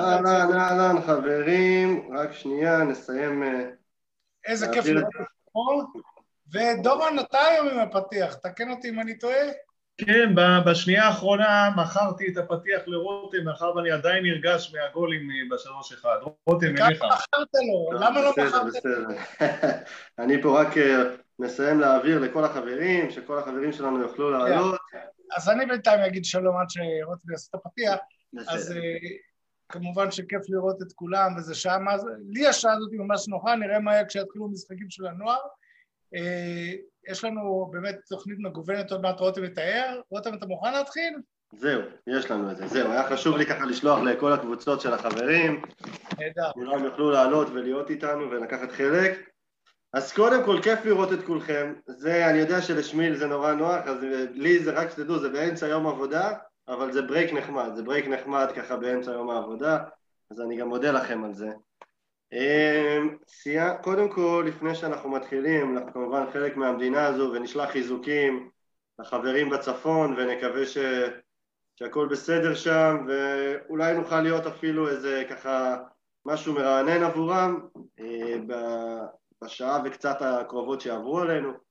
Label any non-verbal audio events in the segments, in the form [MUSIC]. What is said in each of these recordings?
אהלן, אהלן, חברים, רק שנייה, נסיים... אה, איזה כיף לראות אותך פה. ודורון, אתה היום עם הפתיח, תקן אותי אם אני טועה. כן, ב- בשנייה האחרונה מכרתי את הפתיח לרותם, מאחר ואני עדיין נרגש מהגולים אה, בשלוש אחד. רותם, אליך. כמה מכרת לו? למה לא בסדר, מכרת? בסדר. [LAUGHS] אני פה רק אה, מסיים להעביר לכל החברים, שכל החברים שלנו יוכלו לעלות. אז אני בינתיים אגיד שלום עד שרותם יעשה את הפתיח. אז בסדר. כמובן שכיף לראות את כולם, וזה שעה מה זה, לי השעה הזאת היא ממש נוחה, נראה מה יהיה כשיתחילו משחקים של הנוער. אה, יש לנו באמת תוכנית מגוונת, עוד מעט רותם יתאר. רותם, אתה מוכן להתחיל? זהו, יש לנו את זה. זהו, היה חשוב לי ככה לשלוח לכל הקבוצות של החברים, נהדר. כולם יוכלו לעלות ולהיות איתנו ולקחת חלק. אז קודם כל, כיף לראות את כולכם. זה, אני יודע שלשמיל זה נורא נוח, אז אה, לי זה, רק שתדעו, זה באמצע יום עבודה, אבל זה break נחמד, זה break נחמד ככה באמצע יום העבודה, אז אני גם מודה לכם על זה. אמ, קודם כל, לפני שאנחנו מתחילים, אנחנו כמובן חלק מהמדינה הזו ונשלח חיזוקים לחברים בצפון ונקווה ש... שהכל בסדר שם ואולי נוכל להיות אפילו איזה ככה משהו מרענן עבורם אה, בשעה וקצת הקרובות שיעברו עלינו.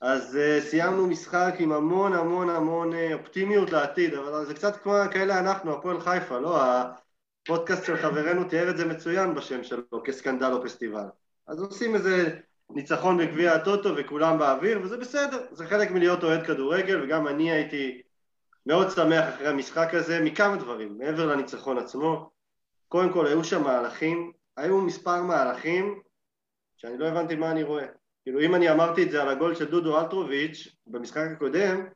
אז אה, סיימנו משחק עם המון המון המון אה, אופטימיות לעתיד, אבל זה קצת כמו כאלה אנחנו, הפועל חיפה, לא? הפודקאסט של חברנו תיאר את זה מצוין בשם שלו, כסקנדל או פסטיבל. אז עושים איזה ניצחון בגביע הטוטו וכולם באוויר, וזה בסדר, זה חלק מלהיות אוהד כדורגל, וגם אני הייתי מאוד שמח אחרי המשחק הזה, מכמה דברים, מעבר לניצחון עצמו. קודם כל, היו שם מהלכים, היו מספר מהלכים שאני לא הבנתי מה אני רואה. כאילו, אם אני אמרתי את זה על הגול של דודו אלטרוביץ' במשחק הקודם,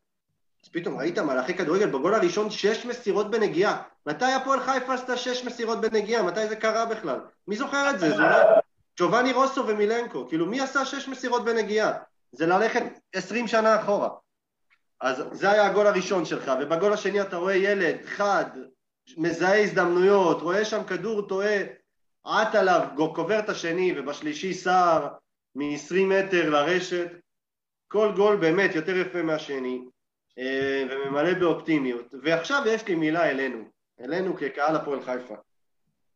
אז פתאום ראית מהלכי כדורגל בגול הראשון שש מסירות בנגיעה. מתי הפועל חיפה עשתה שש מסירות בנגיעה? מתי זה קרה בכלל? מי זוכר את זה? זה אולי ג'ובאני רוסו ומילנקו. כאילו, מי עשה שש מסירות בנגיעה? זה ללכת עשרים שנה אחורה. אז זה היה הגול הראשון שלך, ובגול השני אתה רואה ילד, חד, מזהה הזדמנויות, רואה שם כדור טועה, עט עליו, קובר את השני, ובשלישי סער מ-20 מטר לרשת. כל גול באמת יותר יפה מהשני, אה, וממלא באופטימיות. ועכשיו יש לי מילה אלינו, אלינו כקהל הפועל חיפה.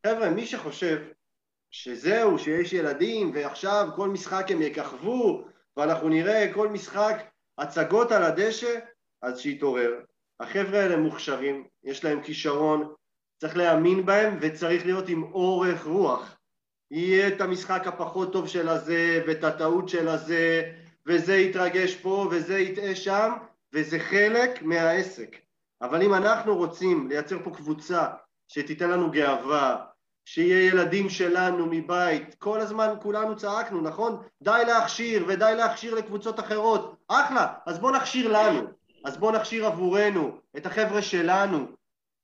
חבר'ה, מי שחושב שזהו, שיש ילדים, ועכשיו כל משחק הם יככבו, ואנחנו נראה כל משחק הצגות על הדשא, אז שיתעורר. החבר'ה האלה מוכשרים, יש להם כישרון, צריך להאמין בהם וצריך להיות עם אורך רוח. יהיה את המשחק הפחות טוב של הזה, ואת הטעות של הזה, וזה יתרגש פה, וזה יטעה שם, וזה חלק מהעסק. אבל אם אנחנו רוצים לייצר פה קבוצה שתיתן לנו גאווה, שיהיה ילדים שלנו מבית, כל הזמן כולנו צעקנו, נכון? די להכשיר ודי להכשיר לקבוצות אחרות, אחלה, אז בוא נכשיר לנו, אז בוא נכשיר עבורנו, את החבר'ה שלנו,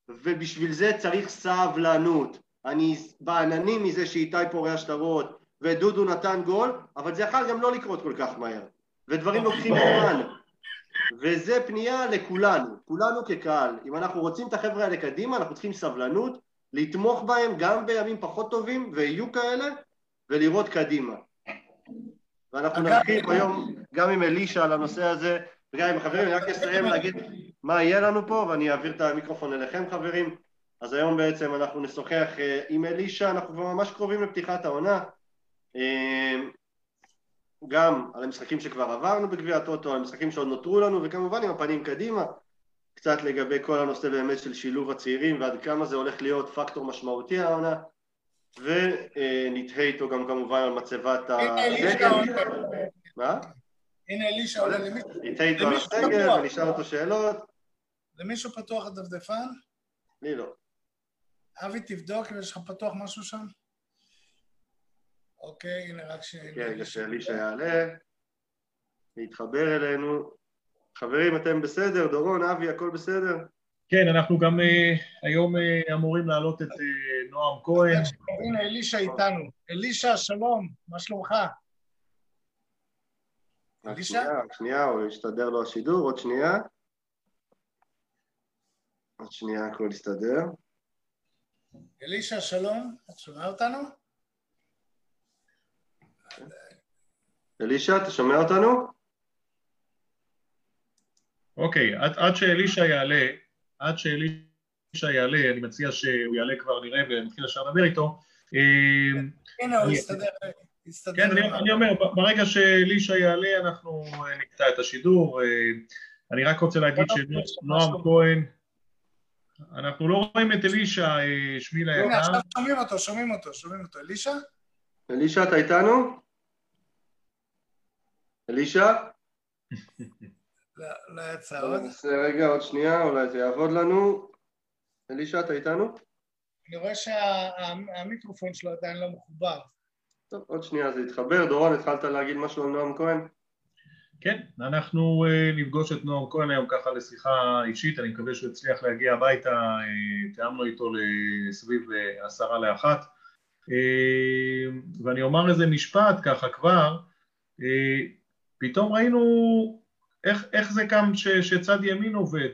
ובשביל זה צריך סבלנות. אני בעננים מזה שאיתי פורע שטרות ודודו נתן גול, אבל זה יכול גם לא לקרות כל כך מהר, ודברים לוקחים זמן, וזה פנייה לכולנו, כולנו כקהל. אם אנחנו רוצים את החבר'ה האלה קדימה, אנחנו צריכים סבלנות, לתמוך בהם גם בימים פחות טובים, ויהיו כאלה, ולראות קדימה. ואנחנו נתחיל היום גם עם אלישע על הנושא הזה, וגם עם החברים, אני רק אסיים להגיד מה יהיה לנו פה, ואני אעביר את המיקרופון אליכם חברים. אז היום בעצם אנחנו נשוחח אה, עם אלישע, אנחנו כבר ממש קרובים לפתיחת העונה. אה, גם על המשחקים שכבר עברנו בגביע הטוטו, על המשחקים שעוד נותרו לנו, וכמובן עם הפנים קדימה, קצת לגבי כל הנושא באמת של שילוב הצעירים ועד כמה זה הולך להיות פקטור משמעותי העונה, ונתהה איתו גם כמובן על מצבת הסגל. עולה. מה? הנה אלישע עולה למישהו. נתהה איתו על הסגל. ונשאל אותו שאלות. למישהו פתוח הדפדפן? לי לא. אבי, תבדוק אם יש לך פתוח משהו שם. אוקיי, הנה רק ש... כן, רגע שאלישע יעלה, להתחבר אלינו. חברים, אתם בסדר? דורון, אבי, הכל בסדר? כן, אנחנו גם אה, היום אה, אמורים להעלות את אה, נועם כהן. הנה, אלישע איתנו. אלישע, שלום, מה שלומך? אלישע? שנייה, או יסתדר לו השידור, עוד שנייה. עוד שנייה, הכל יסתדר. אלישע, שלום, אתה שומע אותנו? אלישע, אתה שומע אותנו? אוקיי, עד, עד שאלישע יעלה, עד שאלישע יעלה, אני מציע שהוא יעלה כבר נראה ונתחיל ישר לדבר איתו. הנה, הוא יסתדר. כן, אני אומר, ברגע שאלישע יעלה אנחנו נקטע את השידור. אני רק רוצה להגיד שנועם כהן, אנחנו לא רואים את אלישע, שמיל היקר. הנה, עכשיו שומעים אותו, שומעים אותו, שומעים אותו. אלישע? אלישע, אתה איתנו? אלישע? לא, לא יצא עוד. רגע, עוד שנייה, אולי זה יעבוד לנו. אלישע, אתה איתנו? אני רואה שהמיקרופון שלו עדיין לא מחובר. טוב, עוד שנייה זה יתחבר. דורון, התחלת להגיד משהו על נועם כהן? כן, אנחנו uh, נפגוש את נועם כהן היום ככה לשיחה אישית, אני מקווה שהוא יצליח להגיע הביתה, uh, תיאמנו איתו לסביב uh, עשרה לאחת. ואני אומר איזה משפט ככה כבר, פתאום ראינו איך, איך זה גם ש, שצד ימין עובד,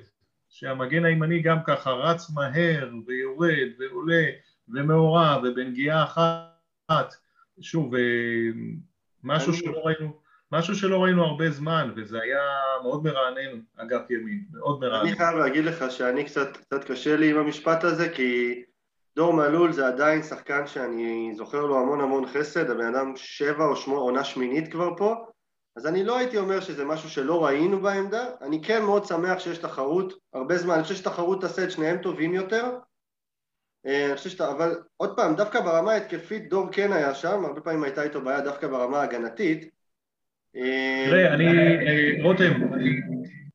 שהמגן הימני גם ככה רץ מהר ויורד ועולה ומעורב ובנגיעה אחת, שוב, משהו. שלא ראינו, משהו שלא ראינו הרבה זמן וזה היה מאוד מרענן אגף ימין, מאוד מרענן. אני חייב להגיד לך שאני קצת, קצת קשה לי עם המשפט הזה כי דור מלול זה עדיין שחקן שאני זוכר לו המון המון חסד, הבן אדם שבע או שמונה, עונה שמינית כבר פה אז אני לא הייתי אומר שזה משהו שלא ראינו בעמדה, אני כן מאוד שמח שיש תחרות, הרבה זמן, אני חושב שתחרות תעשה את שניהם טובים יותר, אה, אני חושב שאתה, אבל עוד פעם, דווקא ברמה ההתקפית דור כן היה שם, הרבה פעמים הייתה איתו בעיה דווקא ברמה ההגנתית. אה, תראה, אני, אה, רותם,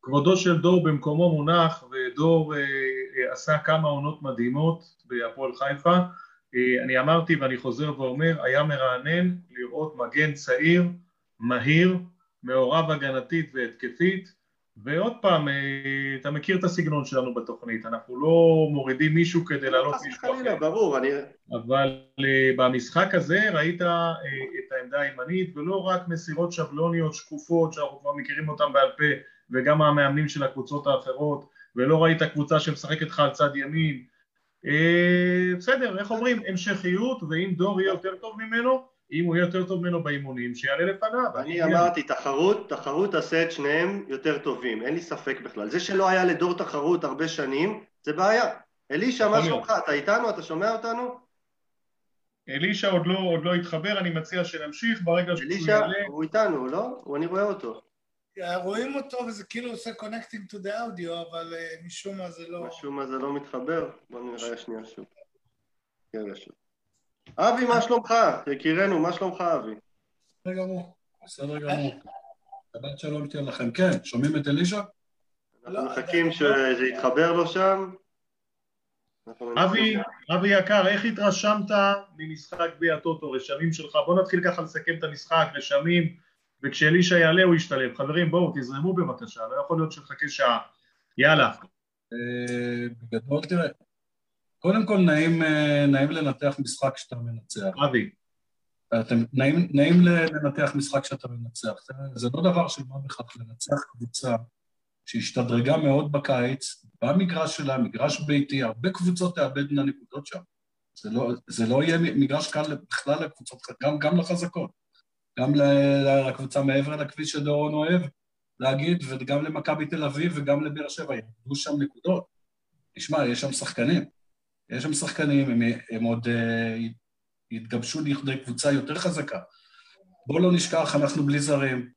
כבודו של דור במקומו מונח, ודור עשה כמה עונות מדהימות בהפועל חיפה. אני אמרתי ואני חוזר ואומר, היה מרענן לראות מגן צעיר, מהיר, מעורב הגנתית והתקפית, ועוד פעם, אה, אתה מכיר את הסגנון שלנו בתוכנית, אנחנו לא מורידים מישהו כדי לעלות מישהו אחר. ברור, אני... אבל אה, במשחק הזה ראית אה, את העמדה הימנית, ולא רק מסירות שבלוניות שקופות שאנחנו כבר מכירים אותן בעל פה, וגם המאמנים של הקבוצות האחרות, ולא ראית קבוצה שמשחקת לך על צד ימין. בסדר, איך אומרים, המשכיות, ואם דור יהיה יותר טוב ממנו, אם הוא יהיה יותר טוב ממנו באימונים, שיעלה לפניו. אני אמרתי, תחרות, תחרות תעשה את שניהם יותר טובים, אין לי ספק בכלל. זה שלא היה לדור תחרות הרבה שנים, זה בעיה. אלישע, מה שלומך? אתה איתנו? אתה שומע אותנו? אלישע עוד לא, עוד לא התחבר, אני מציע שנמשיך ברגע שהוא יעלה. אלישע, הוא איתנו, לא? אני רואה אותו. רואים אותו וזה כאילו עושה connecting to the audio, אבל uh, משום מה זה לא... משום מה זה לא מתחבר. בוא נראה שנייה שוב. כן, שוב. אבי, מה שלומך? יקירנו, מה שלומך, אבי? בסדר גמור, בסדר גמור. שבת שלום תהיה לכם. כן, שומעים את אלישע? אנחנו מחכים שזה יתחבר לו שם. אבי, אבי יקר, איך התרשמת ממשחק גביע הטוטו, רשמים שלך? בוא נתחיל ככה לסכם את המשחק, רשמים, וכשאלישע יעלה הוא ישתלב. חברים, בואו, תזרמו בבקשה, לא יכול להיות שנחכה שעה. יאללה. אה, בגדול, תראה, קודם כל, נעים, אה, נעים לנתח משחק שאתה מנצח. אבי. אתם, נעים, נעים לנתח משחק שאתה מנצח. זה, זה לא דבר של מה בכך לנצח קבוצה שהשתדרגה מאוד בקיץ, במגרש שלה, מגרש ביתי, הרבה קבוצות תאבדנה נקודות שם. זה לא, זה לא יהיה מגרש קל בכלל לקבוצות, גם, גם לחזקות. גם לקבוצה מעבר לכביש שדורון אוהב להגיד, וגם למכבי תל אביב וגם לבאר שבע, ירדו שם נקודות. תשמע, יש שם שחקנים. יש שם שחקנים, הם, הם עוד uh, יתגבשו לכדי קבוצה יותר חזקה. בואו לא נשכח, אנחנו בלי זרים.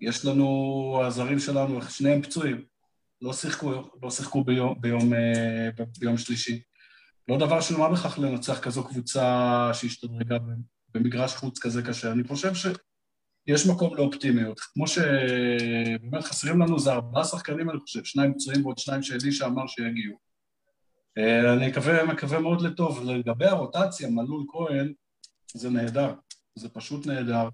יש לנו, הזרים שלנו, שניהם פצועים. לא שיחקו, לא שיחקו ביום, ביום, uh, ביום שלישי. לא דבר של מה בכך לנצח כזו קבוצה שהשתדרגה במגרש חוץ כזה קשה. אני חושב שיש מקום לאופטימיות. כמו שבאמת חסרים לנו זה ארבעה שחקנים, אני חושב, שניים פצועים ועוד שניים שאלישע אמר שיגיעו. אה, אני מקווה, מקווה מאוד לטוב. לגבי הרוטציה, מלול כהן, זה נהדר, זה פשוט נהדר.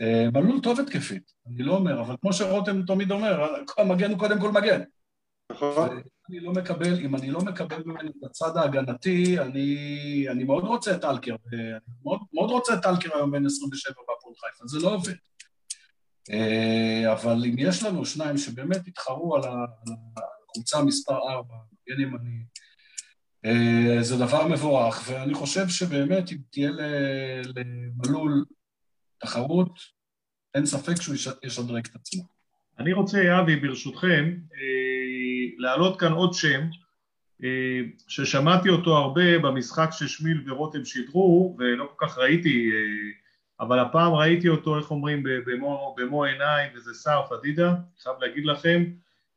אה, מלול טוב התקפית, אני לא אומר, אבל כמו שרותם תמיד אומר, המגן הוא קודם כל מגן. נכון. אני לא מקבל, אם אני לא מקבל ממנו את הצד ההגנתי, אני, אני מאוד רוצה את אלקר, אני מאוד, מאוד רוצה את אלקר היום בין 27 בהפועל חיפה, זה לא עובד. אה, אבל אם יש לנו שניים שבאמת יתחרו על הקבוצה מספר 4, מגן ימני, אה, זה דבר מבורך, ואני חושב שבאמת אם תהיה למלול תחרות, אין ספק שהוא ישדרג את עצמו. אני רוצה, אבי, ברשותכם, אה, להעלות כאן עוד שם, ששמעתי אותו הרבה במשחק ששמיל ורותם שידרו, ולא כל כך ראיתי, אבל הפעם ראיתי אותו, איך אומרים, במו, במו עיניי, וזה סער פדידה, חייב להגיד לכם,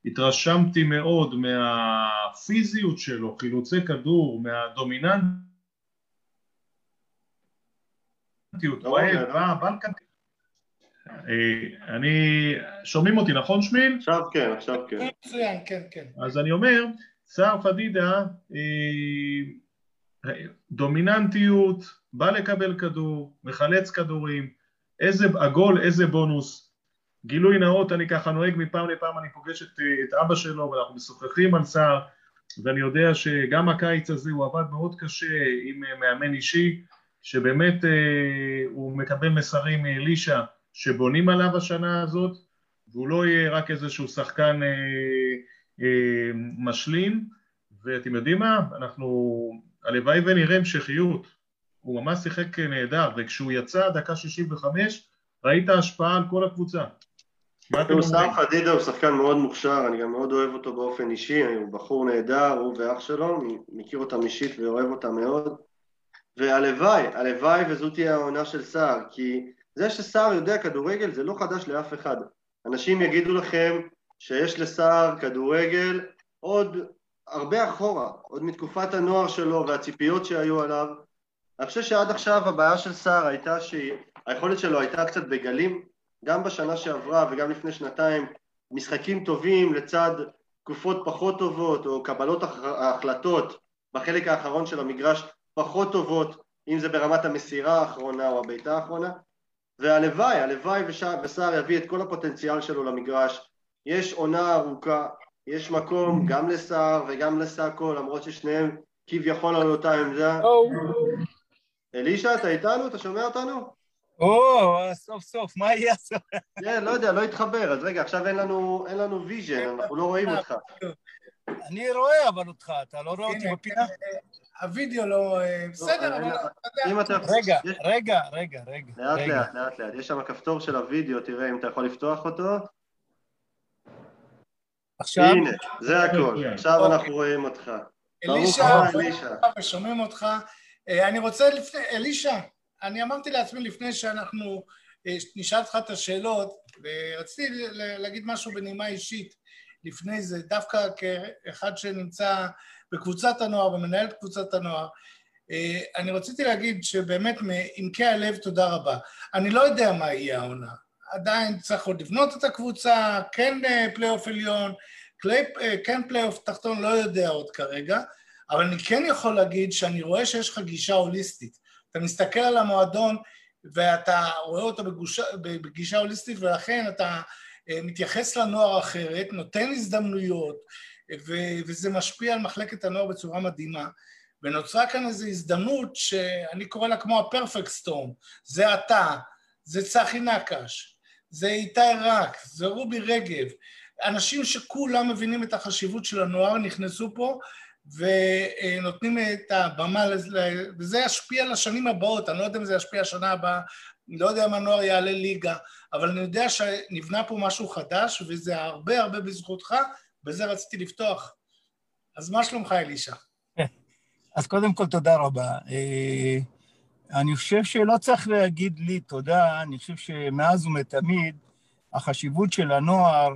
התרשמתי מאוד מהפיזיות שלו, חילוצי כדור, מהדומיננטיות, בא, בא לכאן. אני, שומעים אותי נכון שמיל? עכשיו כן, עכשיו כן. מצוין, כן, כן. אז אני אומר, סער פדידה, דומיננטיות, בא לקבל כדור, מחלץ כדורים, איזה עגול, איזה בונוס. גילוי נאות, אני ככה נוהג מפעם לפעם, אני פוגש את, את אבא שלו ואנחנו משוחחים על סער ואני יודע שגם הקיץ הזה הוא עבד מאוד קשה עם מאמן אישי שבאמת אה, הוא מקבל מסרים מאלישע שבונים עליו השנה הזאת והוא לא יהיה רק איזשהו שחקן אה, אה, משלים. ואתם יודעים מה? אנחנו הלוואי ונראה המשכיות. הוא ממש שיחק נהדר וכשהוא יצא דקה 65 ראית השפעה על כל הקבוצה הוא סתם פדידה הוא שחקן מאוד מוכשר, אני גם מאוד אוהב אותו באופן אישי, הוא בחור נהדר, הוא ואח שלו, אני מכיר אותם אישית ואוהב אותם מאוד והלוואי, הלוואי וזו תהיה העונה של סער, כי זה שסער יודע כדורגל זה לא חדש לאף אחד. אנשים יגידו לכם שיש לסער כדורגל עוד הרבה אחורה, עוד מתקופת הנוער שלו והציפיות שהיו עליו. אני חושב שעד עכשיו הבעיה של סער הייתה שהיכולת שלו הייתה קצת בגלים, גם בשנה שעברה וגם לפני שנתיים משחקים טובים לצד תקופות פחות טובות או קבלות ההחלטות בחלק האחרון של המגרש פחות טובות אם זה ברמת המסירה האחרונה או הבעיטה האחרונה והלוואי, הלוואי וסער יביא את כל הפוטנציאל שלו למגרש יש עונה ארוכה, יש מקום גם לסער וגם לסאקו למרות ששניהם כביכול על אותה עמדה אלישע אתה איתנו? אתה שומע אותנו? או, סוף סוף, מה יהיה הסוף? כן, לא יודע, לא התחבר, אז רגע, עכשיו אין לנו ויז'ן, אנחנו לא רואים אותך. אני רואה אבל אותך, אתה לא רואה אותי בפינה? הווידאו לא... בסדר, אבל אתה יודע... רגע, רגע, רגע, רגע. לאט לאט, לאט לאט. יש שם כפתור של הווידאו, תראה אם אתה יכול לפתוח אותו. עכשיו? הנה, זה הכל. עכשיו אנחנו רואים אותך. אלישע, ושומעים אותך. אני רוצה לפני... אלישע, אני אמרתי לעצמי לפני שאנחנו נשאל אותך את השאלות, ורציתי להגיד משהו בנימה אישית לפני זה, דווקא כאחד שנמצא בקבוצת הנוער ומנהל את קבוצת הנוער, אני רציתי להגיד שבאמת מעמקי הלב תודה רבה. אני לא יודע מה יהיה העונה, עדיין צריך עוד לבנות את הקבוצה, כן פלייאוף עליון, כן פלייאוף תחתון, לא יודע עוד כרגע, אבל אני כן יכול להגיד שאני רואה שיש לך גישה הוליסטית. אתה מסתכל על המועדון ואתה רואה אותו בגושה, בגישה הוליסטית ולכן אתה מתייחס לנוער אחרת, נותן הזדמנויות ו- וזה משפיע על מחלקת הנוער בצורה מדהימה. ונוצרה כאן איזו הזדמנות שאני קורא לה כמו הפרפקט סטורם, זה אתה, זה צחי נקש, זה איתי רק, זה רובי רגב, אנשים שכולם מבינים את החשיבות של הנוער נכנסו פה ונותנים את הבמה, וזה ישפיע לשנים הבאות, אני לא יודע אם זה ישפיע השנה הבאה, אני לא יודע אם הנוער יעלה ליגה, אבל אני יודע שנבנה פה משהו חדש, וזה הרבה הרבה בזכותך, בזה רציתי לפתוח. אז מה שלומך, אלישע? אז קודם כל, תודה רבה. אני חושב שלא צריך להגיד לי תודה, אני חושב שמאז ומתמיד החשיבות של הנוער,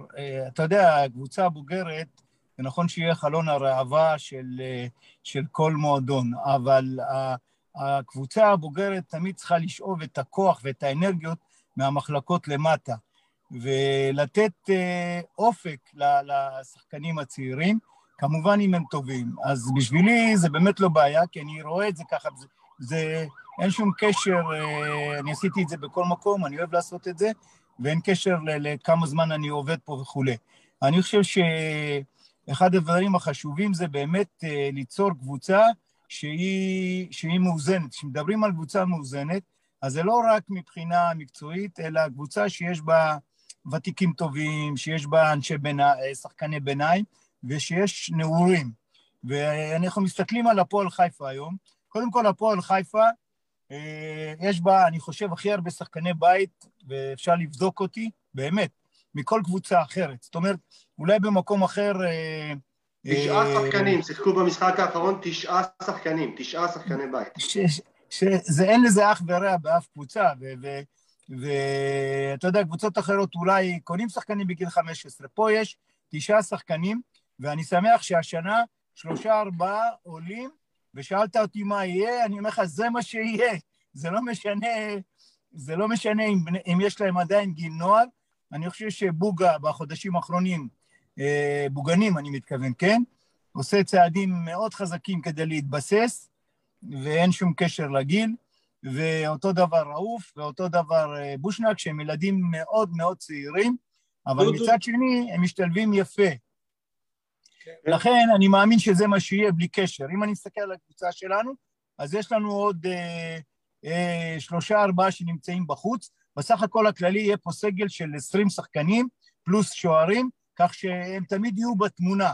אתה יודע, הקבוצה הבוגרת, זה נכון שיהיה חלון הראווה של, של כל מועדון, אבל הקבוצה הבוגרת תמיד צריכה לשאוב את הכוח ואת האנרגיות מהמחלקות למטה, ולתת אופק לשחקנים הצעירים, כמובן אם הם טובים. אז בשבילי זה באמת לא בעיה, כי אני רואה את זה ככה, זה, זה אין שום קשר, אני עשיתי את זה בכל מקום, אני אוהב לעשות את זה, ואין קשר לכמה זמן אני עובד פה וכולי. אני חושב ש... אחד הדברים החשובים זה באמת ליצור קבוצה שהיא, שהיא מאוזנת. כשמדברים על קבוצה מאוזנת, אז זה לא רק מבחינה מקצועית, אלא קבוצה שיש בה ותיקים טובים, שיש בה אנשי ביניים, שחקני ביניים, ושיש נעורים. ואנחנו מסתכלים על הפועל חיפה היום. קודם כל, הפועל חיפה, יש בה, אני חושב, הכי הרבה שחקני בית, ואפשר לבדוק אותי, באמת, מכל קבוצה אחרת. זאת אומרת, אולי במקום אחר תשעה שחקנים, שיחקו במשחק האחרון תשעה שחקנים, תשעה שחקני בית. שזה אין לזה אח ורע באף קבוצה, ואתה יודע, קבוצות אחרות אולי קונים שחקנים בגיל 15. פה יש תשעה שחקנים, ואני שמח שהשנה שלושה ארבעה עולים, ושאלת אותי מה יהיה, אני אומר לך, זה מה שיהיה. זה לא משנה, זה לא משנה אם, אם יש להם עדיין גיל נוער. אני חושב שבוגה בחודשים האחרונים, אה, בוגנים אני מתכוון, כן? עושה צעדים מאוד חזקים כדי להתבסס, ואין שום קשר לגיל. ואותו דבר רעוף, ואותו דבר אה, בושנק, שהם ילדים מאוד מאוד צעירים, אבל מצד שני הם משתלבים יפה. כן. לכן אני מאמין שזה מה שיהיה בלי קשר. אם אני מסתכל על הקבוצה שלנו, אז יש לנו עוד אה, אה, שלושה, ארבעה שנמצאים בחוץ. בסך הכל הכללי יהיה פה סגל של עשרים שחקנים, פלוס שוערים, כך שהם תמיד יהיו בתמונה.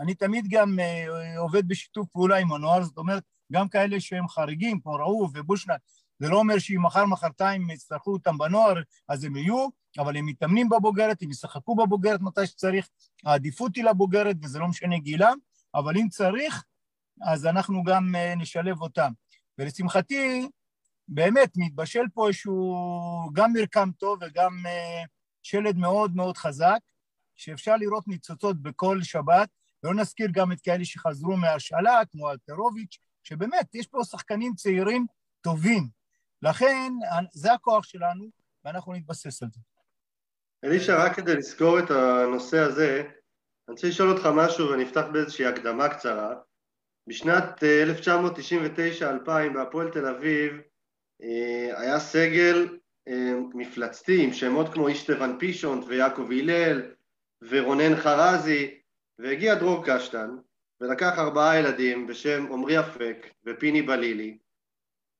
אני תמיד גם אה, עובד בשיתוף פעולה עם הנוער, זאת אומרת, גם כאלה שהם חריגים, כמו ראוף ובושנק, זה לא אומר שאם מחר מחרתיים יצטרכו אותם בנוער, אז הם יהיו, אבל הם מתאמנים בבוגרת, הם ישחקו בבוגרת מתי שצריך, העדיפות היא לבוגרת וזה לא משנה גילם, אבל אם צריך, אז אנחנו גם אה, נשלב אותם. ולשמחתי, באמת מתבשל פה איזשהו גם מרקם טוב וגם אה, שלד מאוד מאוד חזק, שאפשר לראות ניצוצות בכל שבת, ולא נזכיר גם את כאלה שחזרו מהשאלה, כמו אלטרוביץ', שבאמת יש פה שחקנים צעירים טובים. לכן, זה הכוח שלנו, ואנחנו נתבסס על זה. אלישע, רק כדי לזכור את הנושא הזה, אני רוצה לשאול אותך משהו ואני אפתח באיזושהי הקדמה קצרה. בשנת 1999-2000 אה, בהפועל תל אביב אה, היה סגל אה, מפלצתי עם שמות כמו אישטבן פישונט ויעקב הלל ורונן חרזי והגיע דרור קשטן ולקח ארבעה ילדים בשם עמרי אפק ופיני בלילי.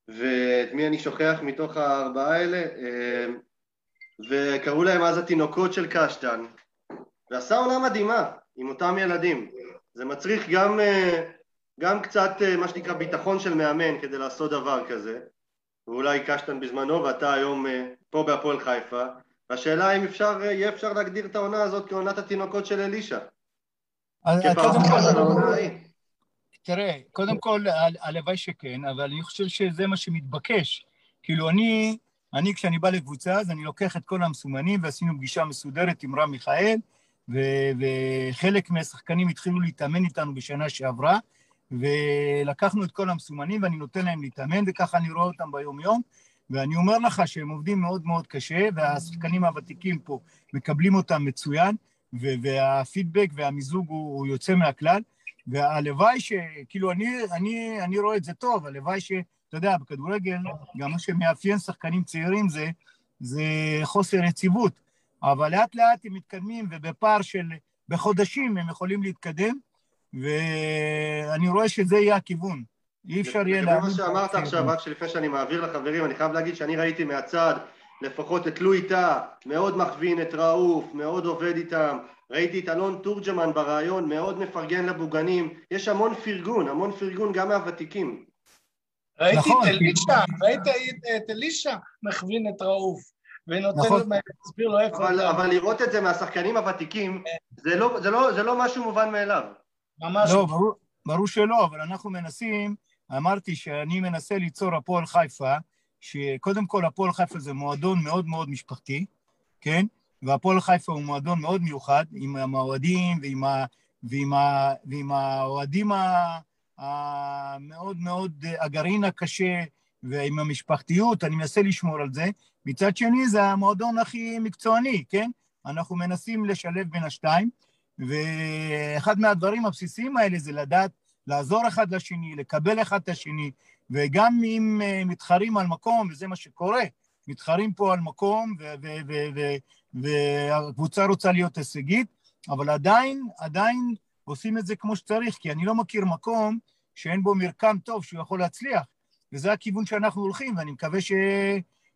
ואת מי אני שוכח מתוך הארבעה האלה? אמ, וקראו להם אז התינוקות של קשטן. ועשה עונה מדהימה עם אותם ילדים. זה מצריך גם, אה, גם קצת אה, מה שנקרא ביטחון של מאמן כדי לעשות דבר כזה ואולי קשטן בזמנו ואתה היום אה, פה בהפועל חיפה והשאלה אם אפשר, יהיה אפשר להגדיר את העונה הזאת כעונת התינוקות של אלישע תראה, קודם כל, הלוואי שכן, אבל אני חושב שזה מה שמתבקש. כאילו, אני, אני, כשאני בא לקבוצה, אז אני לוקח את כל המסומנים, ועשינו פגישה מסודרת עם רם מיכאל, ו- וחלק מהשחקנים התחילו להתאמן איתנו בשנה שעברה, ולקחנו את כל המסומנים, ואני נותן להם להתאמן, וככה אני רואה אותם ביום-יום. ואני אומר לך שהם עובדים מאוד מאוד קשה, והשחקנים הוותיקים פה מקבלים אותם מצוין. והפידבק והמיזוג הוא, הוא יוצא מהכלל, והלוואי ש... כאילו, אני, אני, אני רואה את זה טוב, הלוואי ש... אתה יודע, בכדורגל, גם מה שמאפיין שחקנים צעירים זה, זה חוסר יציבות, אבל לאט לאט הם מתקדמים, ובפער של... בחודשים הם יכולים להתקדם, ואני רואה שזה יהיה הכיוון. אי אפשר יהיה להאמין... מה שאמרת עכשיו, רק שלפני שאני מעביר לחברים, אני חייב להגיד שאני ראיתי מהצד לפחות את לואי טאה, מאוד מכווין את ראוף, מאוד עובד איתם, ראיתי את אלון תורג'מן בריאיון, מאוד מפרגן לבוגנים, יש המון פרגון, המון פרגון גם מהוותיקים. ראיתי נכון. את אלישע, ראיתי את אלישע מכווין את ראוף. ונותן נכון. להסביר לו איפה... אבל, אבל לראות את זה מהשחקנים הוותיקים, זה לא, זה, לא, זה לא משהו מובן מאליו. ממש לא. ברור, ברור שלא, אבל אנחנו מנסים, אמרתי שאני מנסה ליצור הפועל חיפה, שקודם כל הפועל חיפה זה מועדון מאוד מאוד משפחתי, כן? והפועל חיפה הוא מועדון מאוד מיוחד, עם האוהדים ועם, ה, ועם, ה, ועם האוהדים המאוד מאוד, הגרעין הקשה ועם המשפחתיות, אני מנסה לשמור על זה. מצד שני, זה המועדון הכי מקצועני, כן? אנחנו מנסים לשלב בין השתיים, ואחד מהדברים הבסיסיים האלה זה לדעת לעזור אחד לשני, לקבל אחד את השני, וגם אם אה, מתחרים על מקום, וזה מה שקורה, מתחרים פה על מקום, והקבוצה רוצה להיות הישגית, אבל עדיין, עדיין עושים את זה כמו שצריך, כי אני לא מכיר מקום שאין בו מרקם טוב שהוא יכול להצליח, וזה הכיוון שאנחנו הולכים, ואני מקווה ש...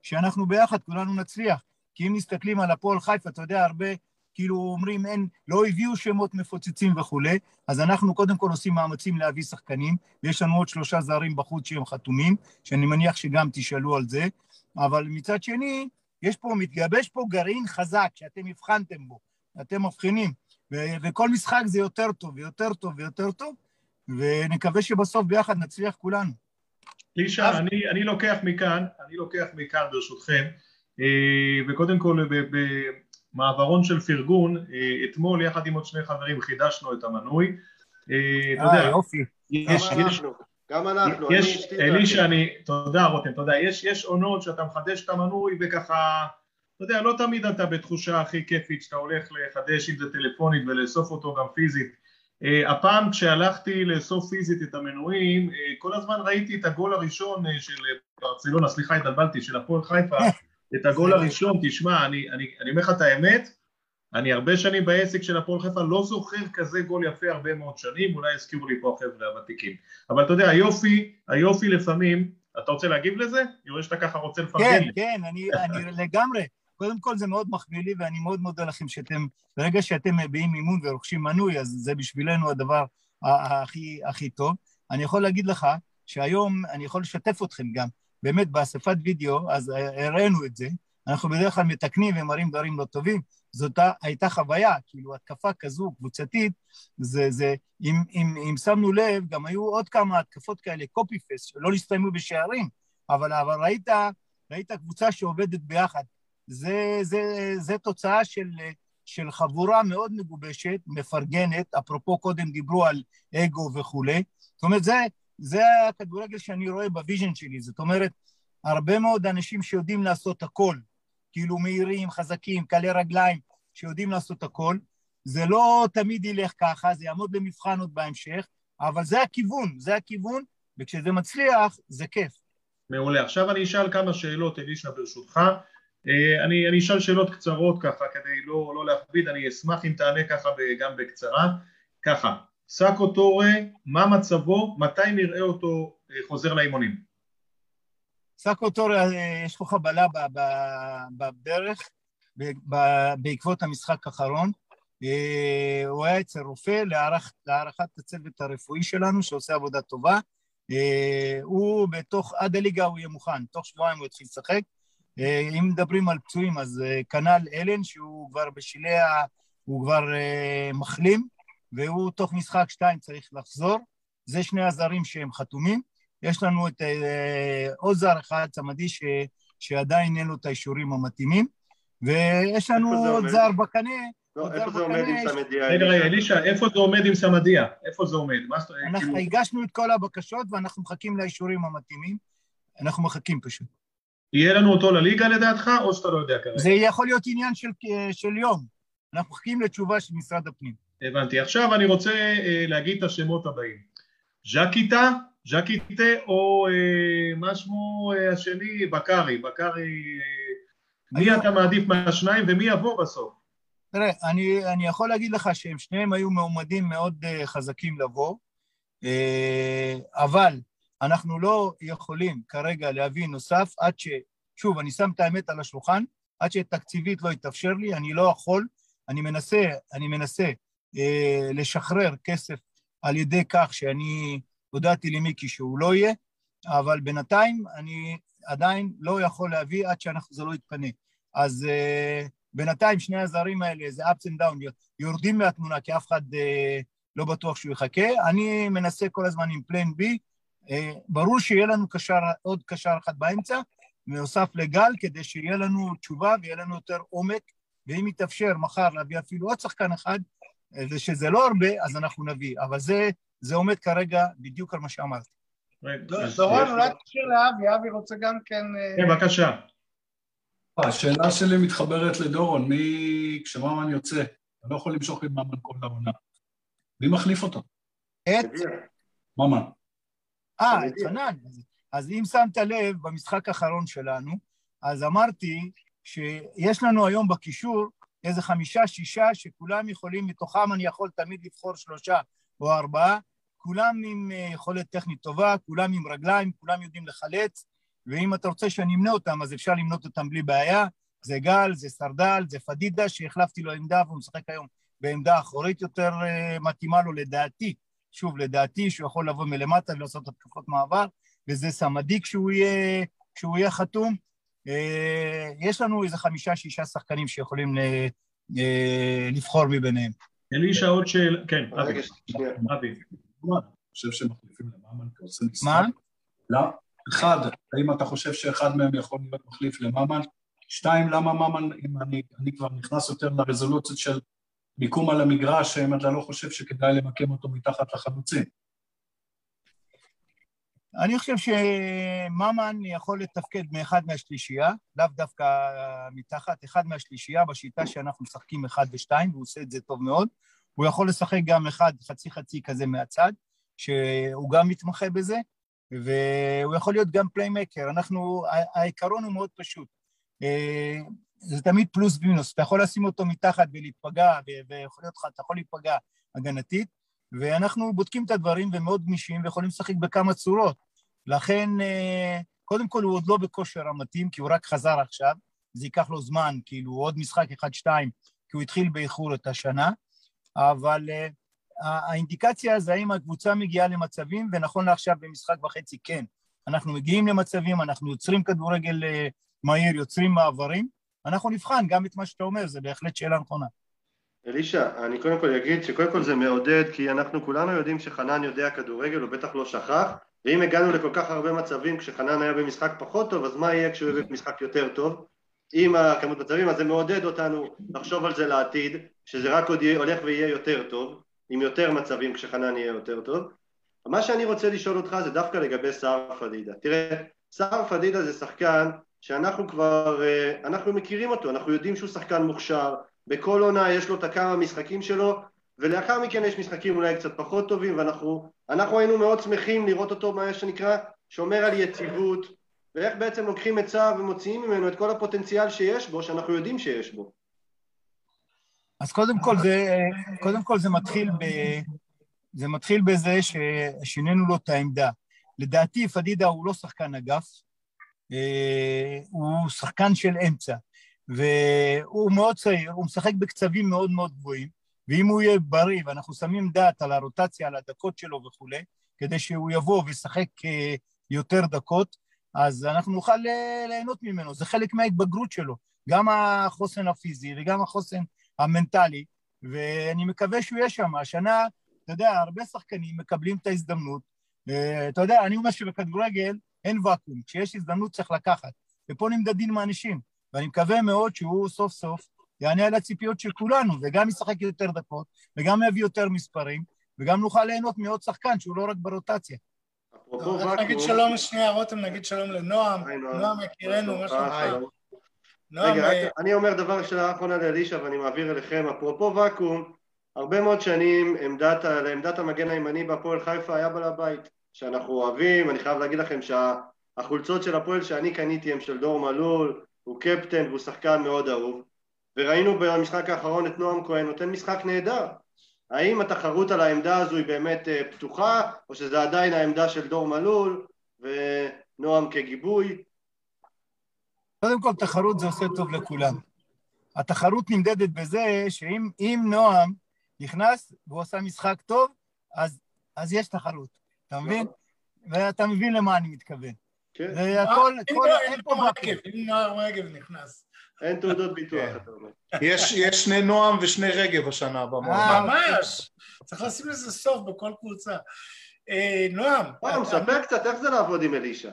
שאנחנו ביחד כולנו נצליח. כי אם מסתכלים על הפועל חיפה, אתה יודע, הרבה כאילו אומרים, אין, לא הביאו שמות מפוצצים וכולי, אז אנחנו קודם כל עושים מאמצים להביא שחקנים, ויש לנו עוד שלושה זרים בחוץ שהם חתומים, שאני מניח שגם תשאלו על זה, אבל מצד שני, יש פה, מתגבש פה גרעין חזק שאתם הבחנתם בו, אתם מבחינים, ו- וכל משחק זה יותר טוב ויותר טוב ויותר טוב, ונקווה שבסוף ביחד נצליח כולנו. לישה, אני, אני לוקח מכאן, אני לוקח מכאן ברשותכם, אה, וקודם כל במעברון של פרגון, אה, אתמול יחד עם עוד שני חברים חידשנו את המנוי. אה, אתה יודע, יופי. יש, גם יש, אנחנו, גם אנחנו. יש, אלישע, אני, תודה רותם, תודה. יש, יש עונות שאתה מחדש את המנוי וככה, אתה יודע, לא תמיד אתה בתחושה הכי כיפית שאתה הולך לחדש אם זה טלפונית ולאסוף אותו גם פיזית. Uh, הפעם כשהלכתי לאסוף פיזית את המנויים, uh, כל הזמן ראיתי את הגול הראשון uh, של ברצלונה, סליחה התבלבלתי, של הפועל חיפה, [LAUGHS] את הגול הראשון, תשמע, אני, אומר לך את האמת, אני הרבה שנים בעסק של הפועל חיפה, לא זוכר כזה גול יפה הרבה מאוד שנים, אולי יזכירו לי פה החבר'ה הוותיקים. אבל אתה יודע, היופי, היופי לפעמים, אתה רוצה להגיב לזה? אני רואה שאתה ככה רוצה לפרגן כן. כן, אני, אני [LAUGHS] לגמרי. קודם כל זה מאוד מחמיא לי, ואני מאוד מודה לכם שאתם, ברגע שאתם מביעים מימון ורוכשים מנוי, אז זה בשבילנו הדבר הכי, הכי טוב. אני יכול להגיד לך שהיום, אני יכול לשתף אתכם גם, באמת באספת וידאו, אז הראינו את זה, אנחנו בדרך כלל מתקנים ומראים דברים לא טובים, זאת הייתה חוויה, כאילו התקפה כזו קבוצתית, זה, זה, אם, אם, אם שמנו לב, גם היו עוד כמה התקפות כאלה, קופי פסט, שלא נסתיימו בשערים, אבל, אבל ראית, ראית קבוצה שעובדת ביחד. זה, זה, זה תוצאה של, של חבורה מאוד מגובשת, מפרגנת, אפרופו קודם דיברו על אגו וכולי. זאת אומרת, זה, זה הכדורגל שאני רואה ב vision שלי, זאת אומרת, הרבה מאוד אנשים שיודעים לעשות הכל, כאילו מהירים, חזקים, קלי רגליים, שיודעים לעשות הכל. זה לא תמיד ילך ככה, זה יעמוד למבחן עוד בהמשך, אבל זה הכיוון, זה הכיוון, וכשזה מצליח, זה כיף. מעולה. עכשיו אני אשאל כמה שאלות, אלישע, ברשותך. אה, אני, אני אשאל שאלות קצרות ככה, כדי לא, לא להכביד, אני אשמח אם תענה ככה גם בקצרה. ככה, סאקו טורה, מה מצבו, מתי נראה אותו אה, חוזר לאימונים? סאקו טורה, אה, יש לו חבלה בדרך בעקבות המשחק האחרון. הוא היה אצל רופא להערכ, להערכת הצוות הרפואי שלנו, שעושה עבודה טובה. הוא בתוך, עד הליגה הוא יהיה מוכן, תוך שבועיים הוא יתחיל לשחק. אה, אם מדברים על פצועים, אז אה, כנ"ל אלן, שהוא כבר בשלהי. הוא כבר אה, מחלים, והוא תוך משחק שתיים צריך לחזור. זה שני הזרים שהם חתומים. יש לנו את עוד זר אחד, צמדי, ש... שעדיין אין לו את האישורים המתאימים, ויש לנו עוד זר בקנה. לא, איפה זה עומד עם סמדיה? רגע, רגע, אלישע, איפה זה עומד עם סמדיה? איפה זה עומד? אנחנו כאילו- הגשנו את כל הבקשות ואנחנו מחכים לאישורים המתאימים. אנחנו מחכים פשוט. יהיה לנו אותו לליגה לדעתך, או שאתה לא יודע כרגע? זה יכול להיות עניין של, של יום. אנחנו מחכים לתשובה של משרד הפנים. הבנתי. עכשיו אני רוצה אה, להגיד את השמות הבאים. ז'קיטה, ז'קיטה, או אה, מה שמו אה, השני? בקארי. בקארי... אה, מי אתה מעדיף מהשניים ומי יבוא בסוף? תראה, אני, אני יכול להגיד לך שהם שניהם היו מועמדים מאוד חזקים לבוא, אבל אנחנו לא יכולים כרגע להביא נוסף עד ש... שוב, אני שם את האמת על השולחן, עד שתקציבית לא יתאפשר לי, אני לא יכול, אני מנסה, אני מנסה לשחרר כסף על ידי כך שאני הודעתי למיקי שהוא לא יהיה, אבל בינתיים אני עדיין לא יכול להביא עד שזה לא יתפנה. אז אה, בינתיים שני הזרים האלה, זה ups and down, יורדים מהתמונה כי אף אחד אה, לא בטוח שהוא יחכה. אני מנסה כל הזמן עם פלן בי, אה, ברור שיהיה לנו קשר, עוד קשר אחד באמצע, נוסף לגל, כדי שיהיה לנו תשובה ויהיה לנו יותר עומק, ואם יתאפשר מחר להביא אפילו עוד שחקן אחד, אה, ושזה לא הרבה, אז אנחנו נביא. אבל זה, זה עומד כרגע בדיוק על מה שאמרתי. דורון, אולי תשאיר לאבי, אבי רוצה גם כן... אה, כן, בבקשה. השאלה שלי מתחברת לדורון, מי... כשממן יוצא, אתה לא יכול למשוך עם ממן כל העונה. מי מחליף אותו? את? ממן. אה, את חנן. אז אם שמת לב, במשחק האחרון שלנו, אז אמרתי שיש לנו היום בקישור איזה חמישה, שישה, שכולם יכולים, מתוכם אני יכול תמיד לבחור שלושה או ארבעה, כולם עם אה, יכולת טכנית טובה, כולם עם רגליים, כולם יודעים לחלץ, ואם אתה רוצה שאני אמנה אותם, אז אפשר למנות אותם בלי בעיה. זה גל, זה סרדל, זה פדידה, שהחלפתי לו עמדה והוא משחק היום בעמדה אחורית יותר אה, מתאימה לו לדעתי, שוב, לדעתי שהוא יכול לבוא מלמטה ולעשות התקפות מעבר, וזה סמדי כשהוא יהיה, כשהוא יהיה חתום. אה, יש לנו איזה חמישה-שישה שחקנים שיכולים אה, לבחור מביניהם. אלישע עוד שאלה, כן, אבי. אבי. אני חושב שמחליפים לממן כעושה משחק. מה? לא. אחד, האם אתה חושב שאחד מהם יכול להיות מחליף לממן? שתיים, למה ממן, אם אני, אני כבר נכנס יותר לרזולוציות של מיקום על המגרש, האם אתה לא חושב שכדאי למקם אותו מתחת לחלוצים? אני חושב שממן יכול לתפקד מאחד מהשלישייה, לאו דווקא מתחת, אחד מהשלישייה בשיטה שאנחנו משחקים אחד ושתיים, והוא עושה את זה טוב מאוד. הוא יכול לשחק גם אחד חצי-חצי כזה מהצד, שהוא גם מתמחה בזה, והוא יכול להיות גם פליימקר. אנחנו, העיקרון הוא מאוד פשוט. זה תמיד פלוס מינוס, אתה יכול לשים אותו מתחת ולהיפגע, ויכול להיות לך, אתה יכול להיפגע הגנתית, ואנחנו בודקים את הדברים ומאוד גמישים ויכולים לשחק בכמה צורות. לכן, קודם כל הוא עוד לא בכושר המתאים, כי הוא רק חזר עכשיו, זה ייקח לו זמן, כאילו עוד משחק אחד-שתיים, כי הוא התחיל באיחור את השנה, אבל האינדיקציה זה האם הקבוצה מגיעה למצבים, ונכון לעכשיו במשחק וחצי כן. אנחנו מגיעים למצבים, אנחנו יוצרים כדורגל מהיר, יוצרים מעברים, אנחנו נבחן גם את מה שאתה אומר, זה בהחלט שאלה נכונה. אלישע, אני קודם כל אגיד שקודם כל זה מעודד, כי אנחנו כולנו יודעים שחנן יודע כדורגל, הוא בטח לא שכח, ואם הגענו לכל כך הרבה מצבים כשחנן היה במשחק פחות טוב, אז מה יהיה כשהוא יהיה במשחק יותר טוב? עם הכמות מצבים, אז זה מעודד אותנו לחשוב על זה לעתיד, שזה רק עוד יהיה, הולך ויהיה יותר טוב, עם יותר מצבים כשחנן יהיה יותר טוב. מה שאני רוצה לשאול אותך זה דווקא לגבי סער פדידה. תראה, סער פדידה זה שחקן שאנחנו כבר, אה, אנחנו מכירים אותו, אנחנו יודעים שהוא שחקן מוכשר, בכל עונה יש לו את הכמה משחקים שלו, ולאחר מכן יש משחקים אולי קצת פחות טובים, ואנחנו היינו מאוד שמחים לראות אותו, מה שנקרא, שומר על יציבות, ואיך בעצם לוקחים את צהר ומוציאים ממנו את כל הפוטנציאל שיש בו, שאנחנו יודעים שיש בו. אז קודם כל זה, קודם כל זה מתחיל ב... זה מתחיל בזה ששינינו לו את העמדה. לדעתי פדידה הוא לא שחקן אגף, אה, הוא שחקן של אמצע, והוא מאוד צעיר, הוא משחק בקצבים מאוד מאוד גבוהים, ואם הוא יהיה בריא ואנחנו שמים דעת על הרוטציה, על הדקות שלו וכולי, כדי שהוא יבוא וישחק אה, יותר דקות, אז אנחנו נוכל ליהנות ממנו, זה חלק מההתבגרות שלו, גם החוסן הפיזי וגם החוסן המנטלי, ואני מקווה שהוא יהיה שם. השנה, אתה יודע, הרבה שחקנים מקבלים את ההזדמנות. אה, אתה יודע, אני אומר שבכדורגל אין ואקום, כשיש הזדמנות צריך לקחת, ופה נמדדים מאנשים, ואני מקווה מאוד שהוא סוף סוף יענה על הציפיות של כולנו, וגם ישחק יותר דקות, וגם יביא יותר מספרים, וגם נוכל ליהנות מעוד שחקן שהוא לא רק ברוטציה. רק נגיד שלום שנייה, רותם, נגיד שלום לנועם, נועם. יקירנו, מה שלומך? רגע, אה, אני אומר דבר שאלה אחרונה לאלישע ואני מעביר אליכם, אפרופו ואקום, הרבה מאוד שנים לעמדת המגן הימני בהפועל חיפה היה בעל הבית, שאנחנו אוהבים, אני חייב להגיד לכם שהחולצות של הפועל שאני קניתי הם של דור מלול, הוא קפטן והוא שחקן מאוד אהוב, וראינו במשחק האחרון את נועם כהן נותן משחק נהדר. האם התחרות על העמדה הזו היא באמת אה, פתוחה, או שזה עדיין העמדה של דור מלול ונועם כגיבוי? קודם כל, תחרות זה עושה טוב לכולם. התחרות נמדדת בזה שאם נועם נכנס והוא עשה משחק טוב, אז, אז יש תחרות, אתה מבין? ואתה מבין למה אני מתכוון. כן. והכל, אין פה רגב, אם נועם רגב נכנס. אין תעודות ביטוח, כן. אתה אומר. יש שני נועם ושני רגב השנה. אה, ממש. צריך לשים לזה סוף בכל קבוצה. אה, נועם. נועם, ספר קצת איך זה לעבוד עם אלישע.